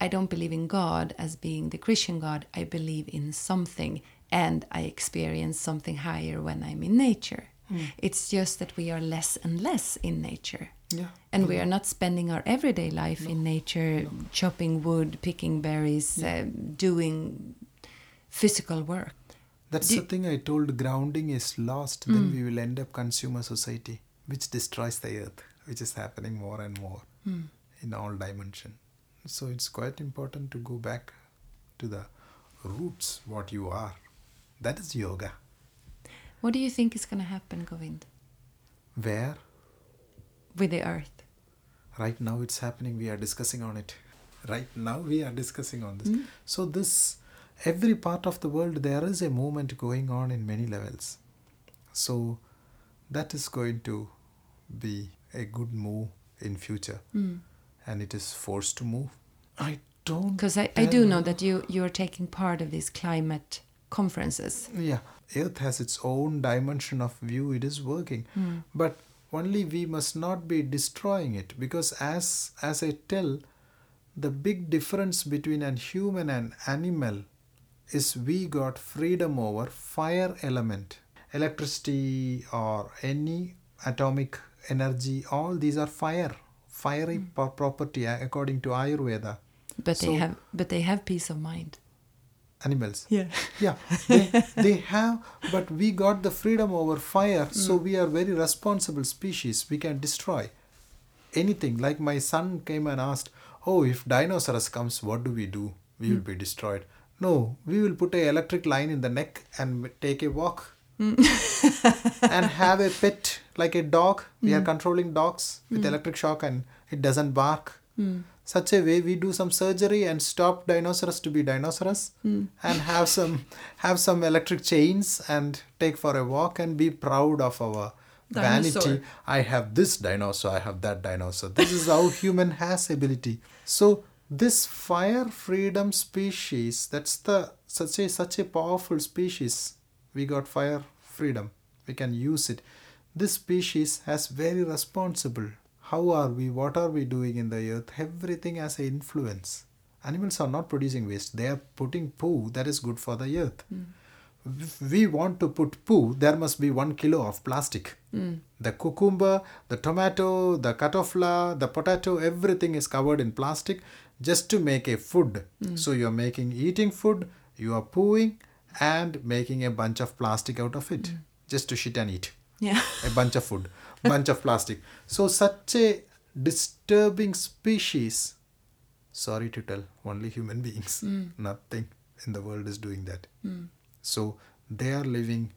"I don't believe in God as being the Christian God. I believe in something, and I experience something higher when I'm in nature." Mm. It's just that we are less and less in nature. yeah. And we mm. are not spending our everyday life in nature, chopping wood, picking berries, uh, doing physical work. That's Do- the thing I told grounding is lost, then we will end up consumer society, which destroys the earth, which is happening more and more hmm. in all dimension. So it's quite important to go back to the roots, what you are. That is yoga. What do you think is going to happen, Govind, Where with the earth? right now it's happening, we are discussing on it. Right now we are discussing on this. Hmm. So this every part of the world there is a movement going on in many levels. So that is going to be a good move in future. Hmm. And it is forced to move. I don't Because I, I do know that you, you are taking part of these climate conferences. Yeah, Earth has its own dimension of view. It is working, hmm. but only we must not be destroying it because, as as I tell, the big difference between an human and animal is we got freedom over fire element, electricity or any atomic energy. All these are fire, fiery hmm. po- property according to Ayurveda. But they have but they have peace of mind. Animals. Yeah. Yeah, they, they have, but we got the freedom over fire, hmm. so we are very responsible species. We can destroy anything. Like my son came and asked, "Oh, if dinosaurs comes, what do we do? We hmm. will be destroyed." No, we will put a electric line in the neck and take a walk Mm. and have a pet like a dog. We are mm. controlling dogs with mm. electric shock and it doesn't bark. Such a way we do some surgery and stop dinosaurs to be dinosaurs and have some have some electric chains and take for a walk and be proud of our Dinosaur. vanity. I have this dinosaur, I have that dinosaur. This is how human has ability. So this fire freedom species, that's the such a such a powerful species. We got fire freedom. We can use it. This species has very responsible. How are we? What are we doing in the earth? Everything has an influence. Animals are not producing waste. They are putting poo that is good for the earth. If we want to put poo, there must be one kilo of plastic. The cucumber, the tomato, the katofla, the potato, everything is covered in plastic just to make a food. So you're making eating food, you are pooing and making a bunch of plastic out of it just to shit and eat Yeah. a bunch of food, bunch of plastic. So such a disturbing species. Sorry to tell, only human beings. Hmm. Nothing in the world is doing that. Hmm. So they are living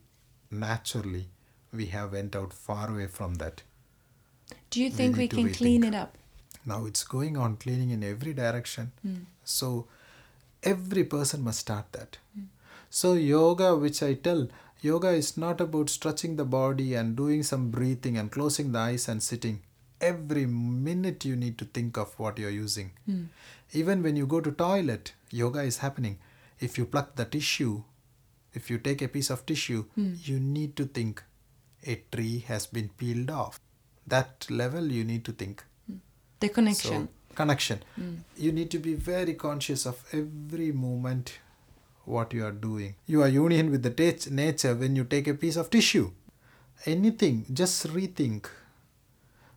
naturally. We have went out far away from that. Do you think we, to can clean it up? Now it's going on cleaning in every direction. Hmm. So every person must start that. So yoga, which I tell, yoga is not about stretching the body and doing some breathing and closing the eyes and sitting. Every minute you need to think of what you're using. Hmm. Even when you go to toilet, yoga is happening. If you pluck the tissue, if you take a piece of tissue, hmm. you need to think a tree has been peeled off. That level you need to think. Hmm. The connection. So, connection. You need to be very conscious of every moment what you are doing. You are union with the ta- nature when you take a piece of tissue. Anything, just rethink.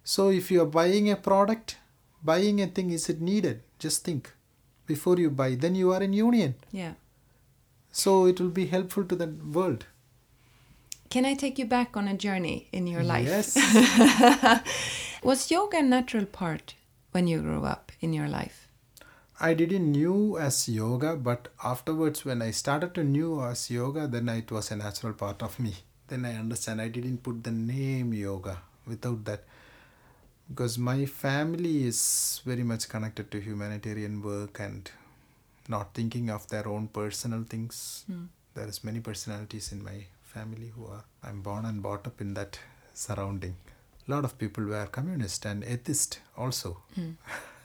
So if you are buying a product, buying a thing, is it needed? Just think before you buy. Then you are in union. yeah. So it will be helpful to the world. Can I take you back on a journey in your life? Yes. Was yoga a natural part when you grew up in your life? I didn't knew as yoga, but afterwards when I started to knew as yoga, then it was a natural part of me. Then I understand I didn't put the name yoga without that. Because my family is very much connected to humanitarian work and not thinking of their own personal things. Hmm. There is many personalities in my family who are I'm born and brought up in that surrounding. A lot of people were communist and atheist also. Hmm.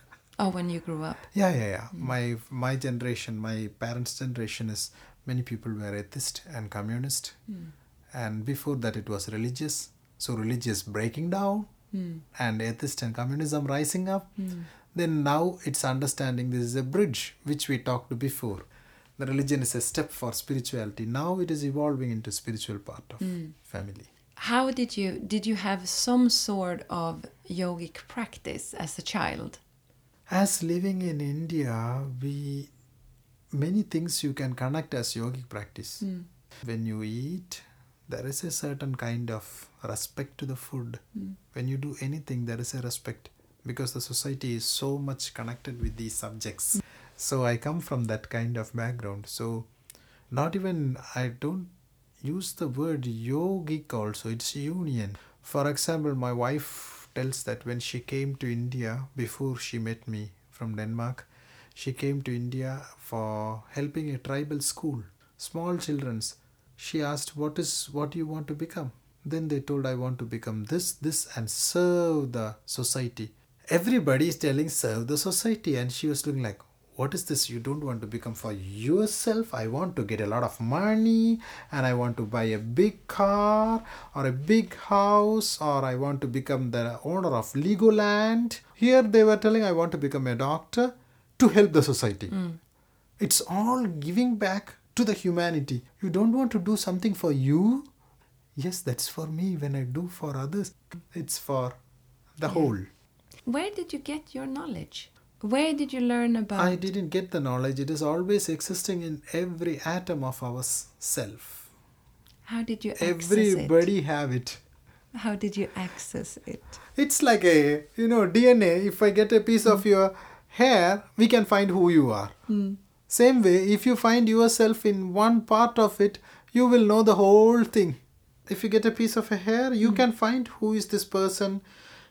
Oh, when you grew up. Yeah, yeah, yeah. Mm. My my generation, my parents' generation is many people were atheist and communist, mm. and before that it was religious. So religious breaking down, mm. and atheist and communism rising up. Then now it's understanding this is a bridge which we talked before. The religion is a step for spirituality. Now it is evolving into spiritual part of family. How did you did you have some sort of yogic practice as a child? As living in India, we many things you can connect as yogic practice. Hmm. When you eat, there is a certain kind of respect to the food. Hmm. When you do anything, there is a respect because the society is so much connected with these subjects. Hmm. So I come from that kind of background. So not even I don't use the word yogic also, it's union. For example, my wife tells that when she came to India before she met me from Denmark, she came to India for helping a tribal school, small children's. She asked, "What is what do you want to become?" Then they told, "I want to become this, this, and serve the society." Everybody is telling serve the society, and she was looking like, what is this you don't want to become for yourself? I want to get a lot of money and i want to buy a big car or a big house or i want to become the owner of legoland. Here they were telling i want to become a doctor to help the society. Hmm. It's all giving back to the humanity. You don't want to do something for you? Yes that's for me when i do for others. It's for the whole. Where did you get your knowledge? Where did you learn about? I didn't get the knowledge. It is always existing in every atom of our self. How did you access Everybody have it. it? How did you access it? It's like a, you know, DNA. If I get a piece of hmm. your hair, we can find who you are. Hmm. Same way, if you find yourself in one part of it, you will know the whole thing. If you get a piece of a hair, you hmm. can find who is this person.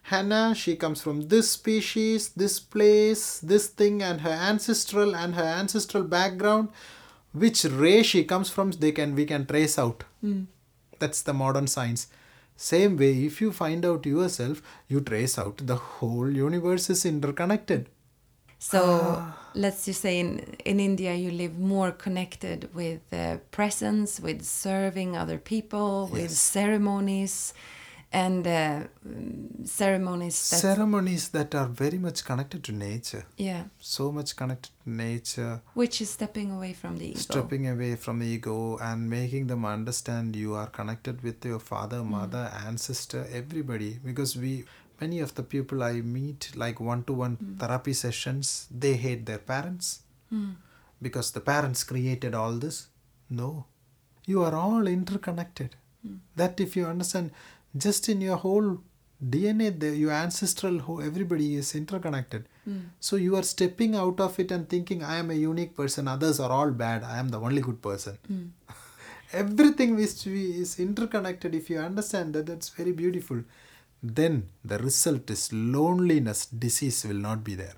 Hannah, she comes from this species, this place, this thing, and her ancestral and her ancestral background, which race she comes from, they can we can trace out. That's the modern science. Same way, if you find out yourself, you trace out the whole universe is interconnected. So let's just say in in India you live more connected with uh, presence, with serving other people, with ceremonies, and uh, mm, ceremonies. That, Ceremonies that are very much connected to nature, yeah, so much connected to nature, which is stepping away from the ego. stripping away from the ego and making them understand you are connected with your father, mother, ancestor, everybody. Because we, many of the people I meet, like one to one therapy sessions, they hate their parents because the parents created all this. No, you are all interconnected. That if you understand, just in your whole DNA, the, your ancestral, who everybody is interconnected. Hmm. So you are stepping out of it and thinking, I am a unique person, others are all bad, I am the only good person. Hmm. Everything which we is interconnected, if you understand that, that's very beautiful. Then the result is loneliness, disease will not be there,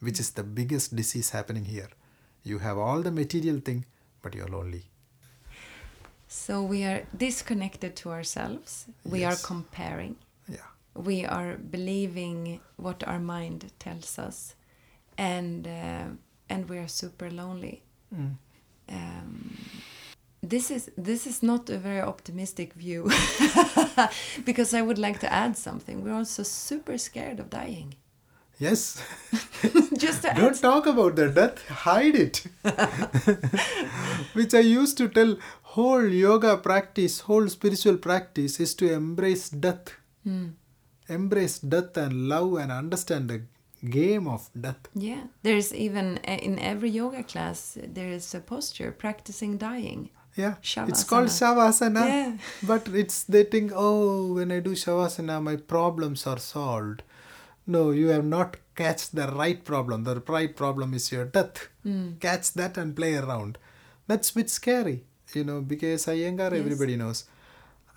which is the biggest disease happening here. You have all the material thing, but you're lonely. So we are disconnected to ourselves. We are comparing. Yeah. We are believing what our mind tells us, and uh, and we are super lonely. Mm. Um, this is this is not a very optimistic view, because I would like to add something. We're also super scared of dying. Yes. Just to Don't talk about the death, hide it. Which I used to tell whole yoga practice, whole spiritual practice is to embrace death. Embrace death and love and understand the game of death. Yeah, there's even uh, in every yoga class there is a posture practicing dying. Yeah, it's called Shavasana. Shavasana. Yeah. But it's they think, oh, when I do Shavasana, my problems are solved. No, you have not catched the right problem. The right problem is your death. Catch that and play around. That's a bit scary, you know, because Iyengar, Yes. everybody knows.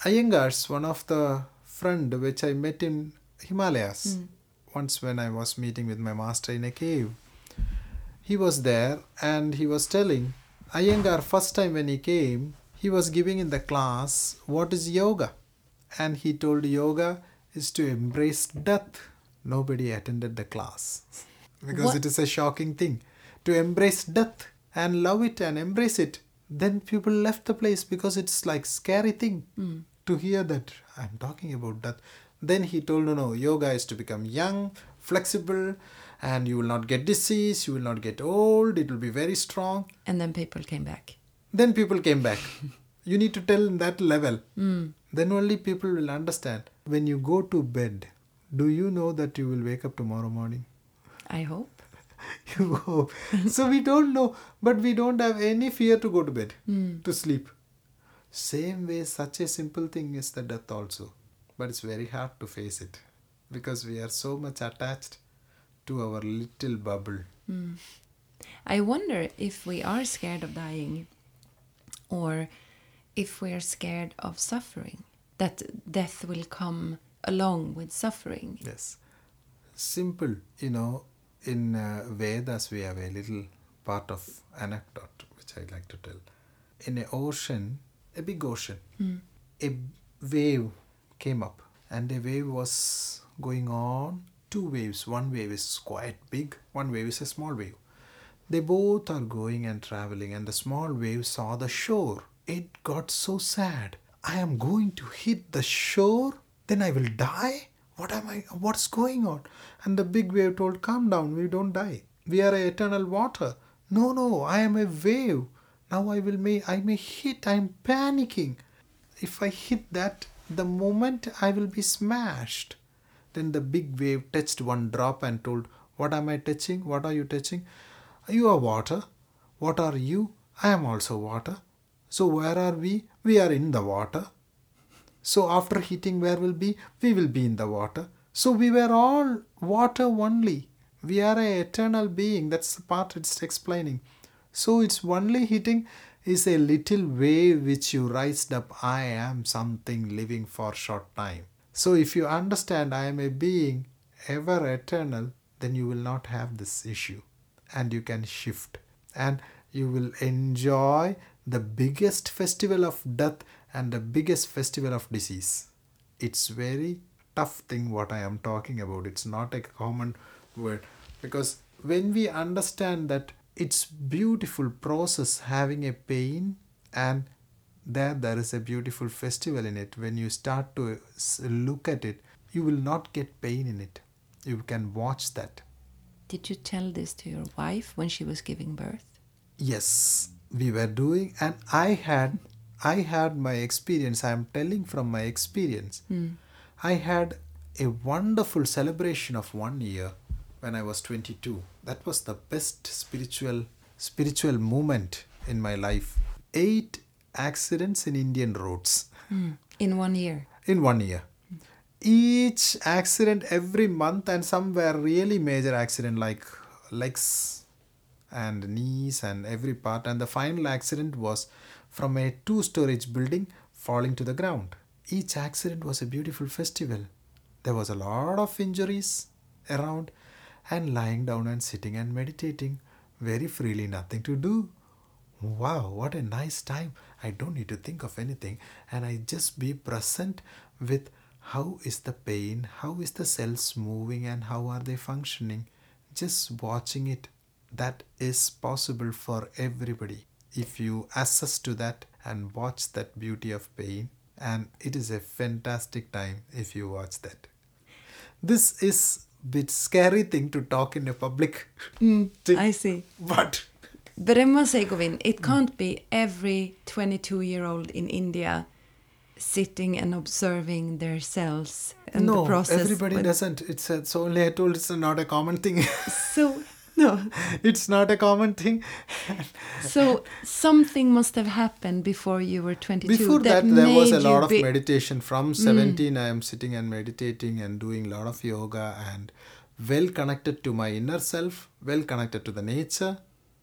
Iyengar's one of the friend which I met in Himalayas hmm. once when I was meeting with my master in a cave. He was there and he was telling Iyengar first time when he came, he was giving in the class what is yoga. And he told yoga is to embrace death. Nobody attended the class because What? it is a shocking thing to embrace death and love it and embrace it. Then people left the place because it's like scary thing hmm. to hear that I'm talking about that Then he told no no yoga is to become young, flexible, and you will not get disease, you will not get old, it will be very strong. And then people came back. Then people came back. you need to tell that level. Hmm. Then only people will understand. When you go to bed, do you know that you will wake up tomorrow morning? I hope. you hope. so we don't know, but we don't have any fear to go to bed, hmm. to sleep. Same way, such a simple thing is the death also. But it's very hard to face it because we are so much attached to our little bubble. Hmm. I wonder if we are scared of dying or if we are scared of suffering, that death will come along with suffering. Yes. Simple, you know, in uh, Vedas we have a little part of anecdote which I like to tell. In an ocean, a big ocean, a wave came up and the wave was going on. Two waves. One wave is quite big, one wave is a small wave. They both are going and traveling, and the small wave saw the shore. It got so sad. I am going to hit the shore, then I will die. What am I? What's going on? And the big wave told, Calm down, we don't die. We are eternal water. No, no, I am a wave. Now I will may I may hit. I am panicking. If I hit that, the moment I will be smashed. Then the big wave touched one drop and told, What am I touching? What are you touching? You are water. What are you? I am also water. So where are we? We are in the water. So after heating, where will be? We will be in the water. So we were all water only. We are a eternal being. That's the part it's explaining. So it's only heating is a little wave which you raised up. I am something living for short time. So if you understand I am a being ever eternal, then you will not have this issue and you can shift and you will enjoy the biggest festival of death and the biggest festival of disease. It's very tough thing what I am talking about. It's not a common word. Because when we understand that it's beautiful process having a pain and there there is a beautiful festival in it when you start to look at it you will not get pain in it. You can watch that. Did you tell this to your wife when she was giving birth? Yes. We were doing and i had i had my experience i am telling from my experience. Mm. i had a wonderful celebration of one year when i was 22 that was the best spiritual spiritual moment in my life. Eight accidents in indian roads. Mm. in one year. In one year. Each accident every month and some were really major accident like legs and knees and every part. And the final accident was from a two storage building falling to the ground. Each accident was a beautiful festival. There was a lot of injuries around and lying down and sitting and meditating very freely nothing to do. Wow what a nice time. I don't need to think of anything and i just be present with how is the pain how is the cells moving and how are they functioning. Just watching it that is possible for everybody if you access to that and watch that beauty of pain and it is a fantastic time if you watch that this is bit scary thing to talk in a public mm, i see but but i must say Govind it can't be every 22 year old in india sitting and observing their cells and no, the process. everybody doesn't. It's, a, it's only I told it's not a common thing. so no, it's not a common thing. so something must have happened before you were 22. Before that, that there was a lot of meditation. From mm. 17, mm. I am sitting and meditating and doing a lot of yoga and well connected to my inner self, well connected to the nature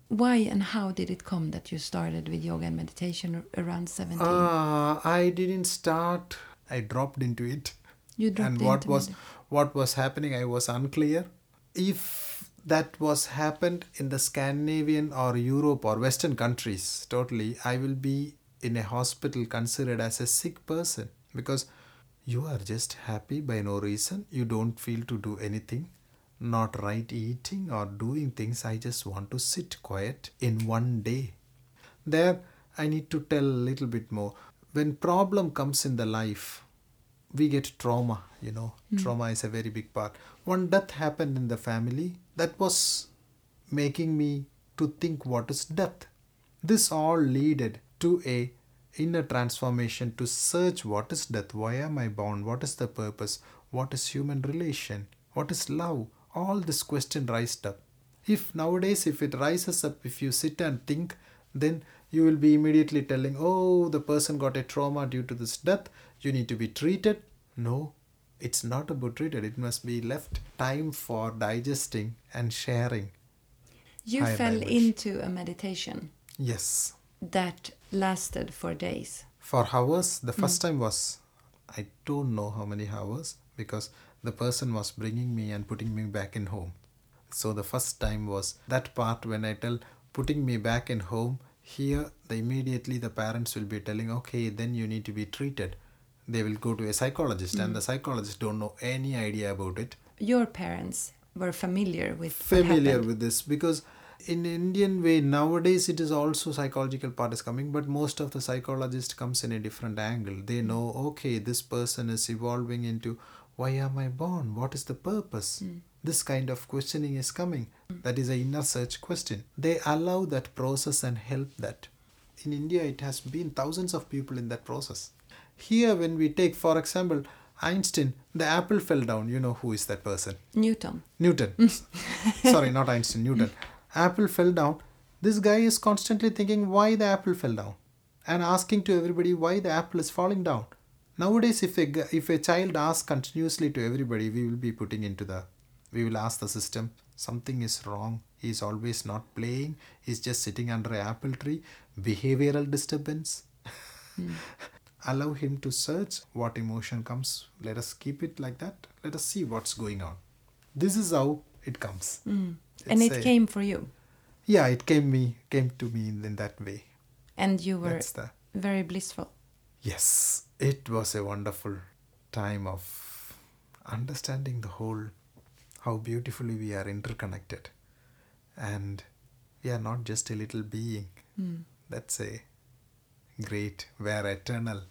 why and how did it come that you started with yoga and meditation around 17 uh, i didn't start i dropped into it you dropped and what was what was happening i was unclear if that was happened in the scandinavian or europe or western countries totally i will be in a hospital considered as a sick person because you are just happy by no reason you don't feel to do anything not right eating or doing things. I just want to sit quiet in one day. There, I need to tell a little bit more. When problem comes in the life, we get trauma, you know. Mm. Trauma is a very big part. One death happened in the family that was making me to think what is death. This all leaded to a inner transformation to search what is death, why am I born, what is the purpose, what is human relation, what is love, all this question raised up. If nowadays, if it rises up, if you sit and think, then you will be immediately telling, oh, the person got a trauma due to this death, you need to be treated. No, it's not about treated, it must be left time for digesting and sharing. You fell into a meditation. Yes. That lasted for days. For hours. The first mm. time was, I don't know how many hours because the person was bringing me and putting me back in home. So the first time was that part when I tell putting me back in home. Here, the immediately the parents will be telling, okay, then you need to be treated. They will go to a psychologist, mm. and the psychologist don't know any idea about it. Your parents were familiar with familiar with this because in indian way nowadays it is also psychological part is coming but most of the psychologist comes in a different angle they know okay this person is evolving into why am I born? What is the purpose? Mm. This kind of questioning is coming. Mm. That is a inner search question. They allow that process and help that. In India, it has been thousands of people in that process. Here, when we take, for example, Einstein, the apple fell down. You know who is that person? Newton. Newton. Mm. Sorry, not Einstein, Newton. Mm. Apple fell down. This guy is constantly thinking why the apple fell down and asking to everybody why the apple is falling down. Nowadays, if a, if a child asks continuously to everybody, we will be putting into the, we will ask the system, something is wrong. He's always not playing. He's just sitting under a apple tree. Behavioral disturbance. Hmm. Allow him to search what emotion comes. Let us keep it like that. Let us see what's going on. This is how it comes. Mm. and it a- came for you. Yeah, it came me came to me in, in that way. And you were the very blissful. yes. It was a wonderful time of understanding the whole how beautifully we are interconnected, and we are not just a little being. Mm. That's a great, where eternal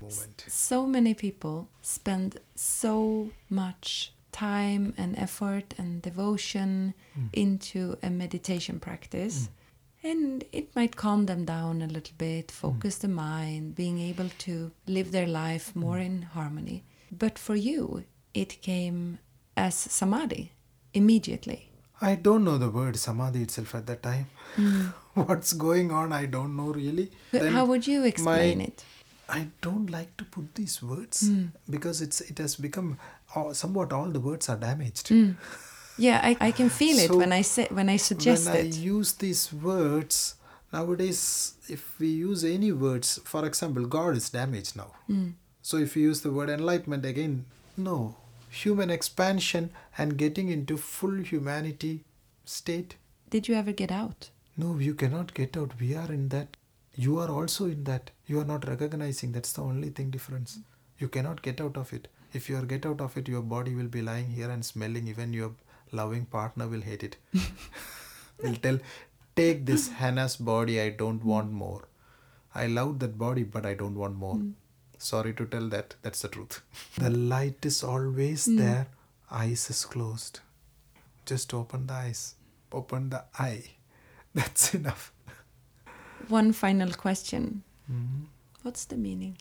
moment. So many people spend so much time and effort and devotion hmm. into a meditation practice. Hmm. And it might calm them down a little bit, hmm. focus the mind, being able to live their life more in harmony. But for you, it came as samadhi immediately. I don't know the word samadhi itself at that time. What's going on? I don't know really. But Then How would you explain my- it? I don't like to put these words hmm. because it's it has become uh, somewhat all the words are damaged. Hmm. Yeah, I, I can feel it So, when I say when I suggest when I use these words nowadays, if we use any words, for example, God is damaged now. Hmm. So if you use the word enlightenment again, no, human expansion and getting into full humanity state. Did you ever get out? No, you cannot get out. We are in that. You are also in that. You are not recognizing. That's the only thing difference. You cannot get out of it. If you are get out of it, your body will be lying here and smelling. Even your loving partner will hate it. will tell, take this Hannah's body. I don't want more. I love that body, but I don't want more. Hmm. Sorry to tell that. That's the truth. The light is always hmm. there. Eyes is closed. Just open the eyes. Open the eye. That's enough. One final question. Mm-hmm. What's the meaning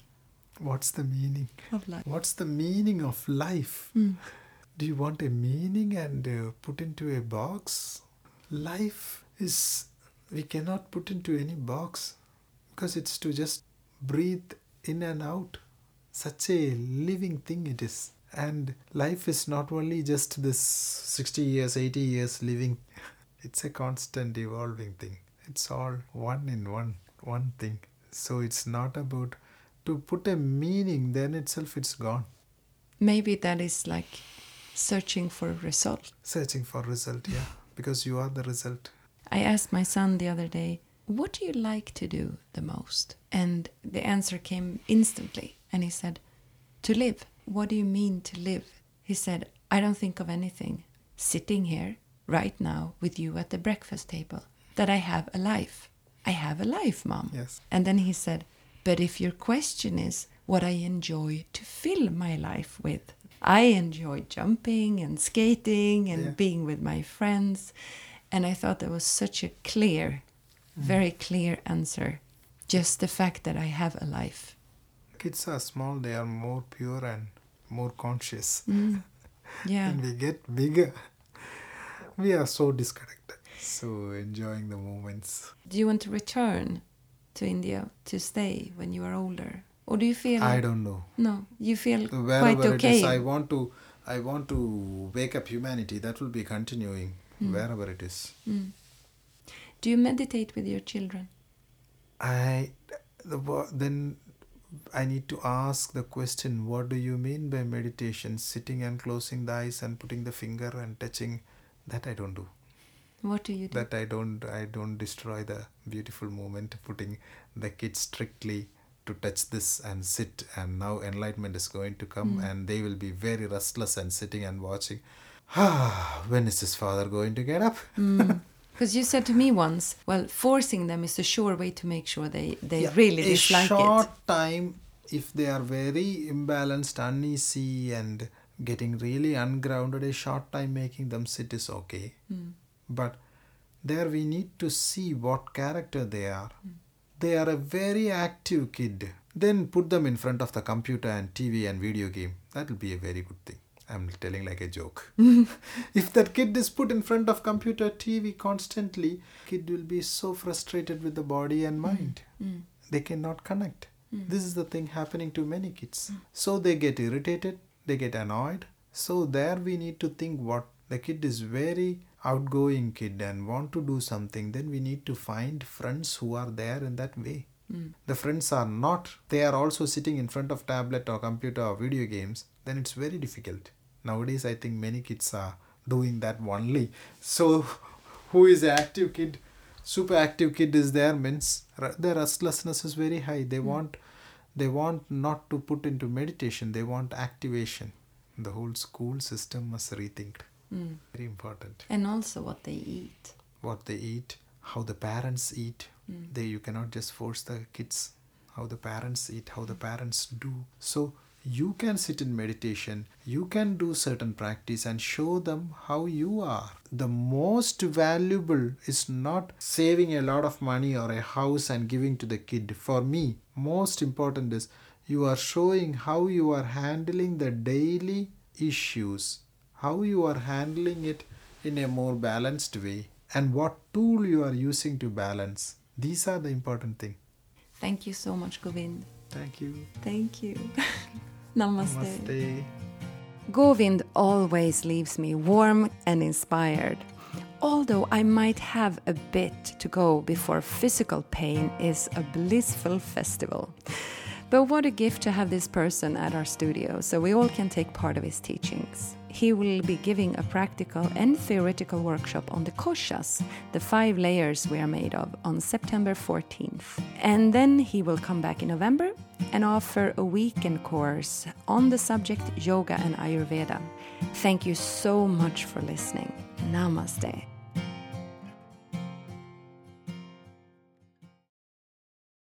What's the meaning? of life? What's the meaning of life? Do you want a meaning and uh, put into a box? Life is, we cannot put into any box because it's to just breathe in and out. Such a living thing it is. And life is not only just this 60 years, 80 years living, it's a constant evolving thing. It's all one in one, one thing. So it's not about to put a meaning, then itself it's gone. Maybe that is like searching for a result. Searching for result, yeah. Because you are the result. I asked my son the other day, What do you like to do the most? And the answer came instantly. And he said, To live. What do you mean to live? He said, I don't think of anything. Sitting here right now with you at the breakfast table, that I have a life. I have a life, mom. Yes. And then he said, But if your question is what I enjoy to fill my life with, I enjoy jumping and skating and Yeah. being with my friends. And I thought that was such a clear, mm. very clear answer. Just the fact that I have a life. Kids are small, they are more pure and more conscious. Mm. Yeah. and we get bigger, we are so disconnected. So enjoying the moments. Do you want to return to India to stay when you are older? Or do you feel I don't know. No, you feel Wherever quite it okay. is, I want to I want to wake up humanity. That will be continuing hmm. wherever it is. Hmm. Do you meditate with your children? I the then I need to ask the question what do you mean by meditation sitting and closing the eyes and putting the finger and touching that I don't do. What do you do? that I don't I don't destroy the beautiful moment putting the kids strictly to touch this and sit and now enlightenment is going to come and they will be very restless and sitting and watching. Ah when is his father going to get up? Because you said to me once, well, forcing them is a sure way to make sure they, they Yeah, really a dislike short it. time if they are very imbalanced uneasy and getting really ungrounded a short time making them sit is okay. Hmm. but there we need to see what character they are. Hmm. they are a very active kid. Then put them in front of the computer and tv and video game. That will be a very good thing. I'm telling like a joke. If that kid is put in front of computer tv constantly kid will be so frustrated with the body and mind. Mm. they cannot connect. Mm. this is the thing happening to many kids. So they get irritated they get annoyed. So there we need to think what the kid is very outgoing kid and want to do something then we need to find friends who are there in that way. Mm. the friends are not they are also sitting in front of tablet or computer or video games then it's very difficult. Nowadays i think many kids are doing that only. So who is an active kid? Super active kid is there means r- their restlessness is very high. They want they want not to put into meditation they want activation the whole school system must rethink Mm. very important And also what they eat. what they eat how the parents eat Mm. they you cannot just force the kids how the parents eat how the parents do so you can sit in meditation you can do certain practice and show them how you are. The most valuable is not saving a lot of money or a house and giving to the kid. For me most important is you are showing how you are handling the daily issues how you are handling it in a more balanced way and what tool you are using to balance. These are the important thing. Thank you so much, Govind. thank you. Thank you. Namaste. namaste Govind always leaves me warm and inspired. Although I might have a bit to go before physical pain is a blissful festival. But what a gift to have this person at our studio so we all can take part of his teachings. He will be giving a practical and theoretical workshop on the koshas, the five layers we are made of, on September 14th. And then he will come back in November and offer a weekend course on the subject yoga and Ayurveda. Thank you so much for listening. Namaste.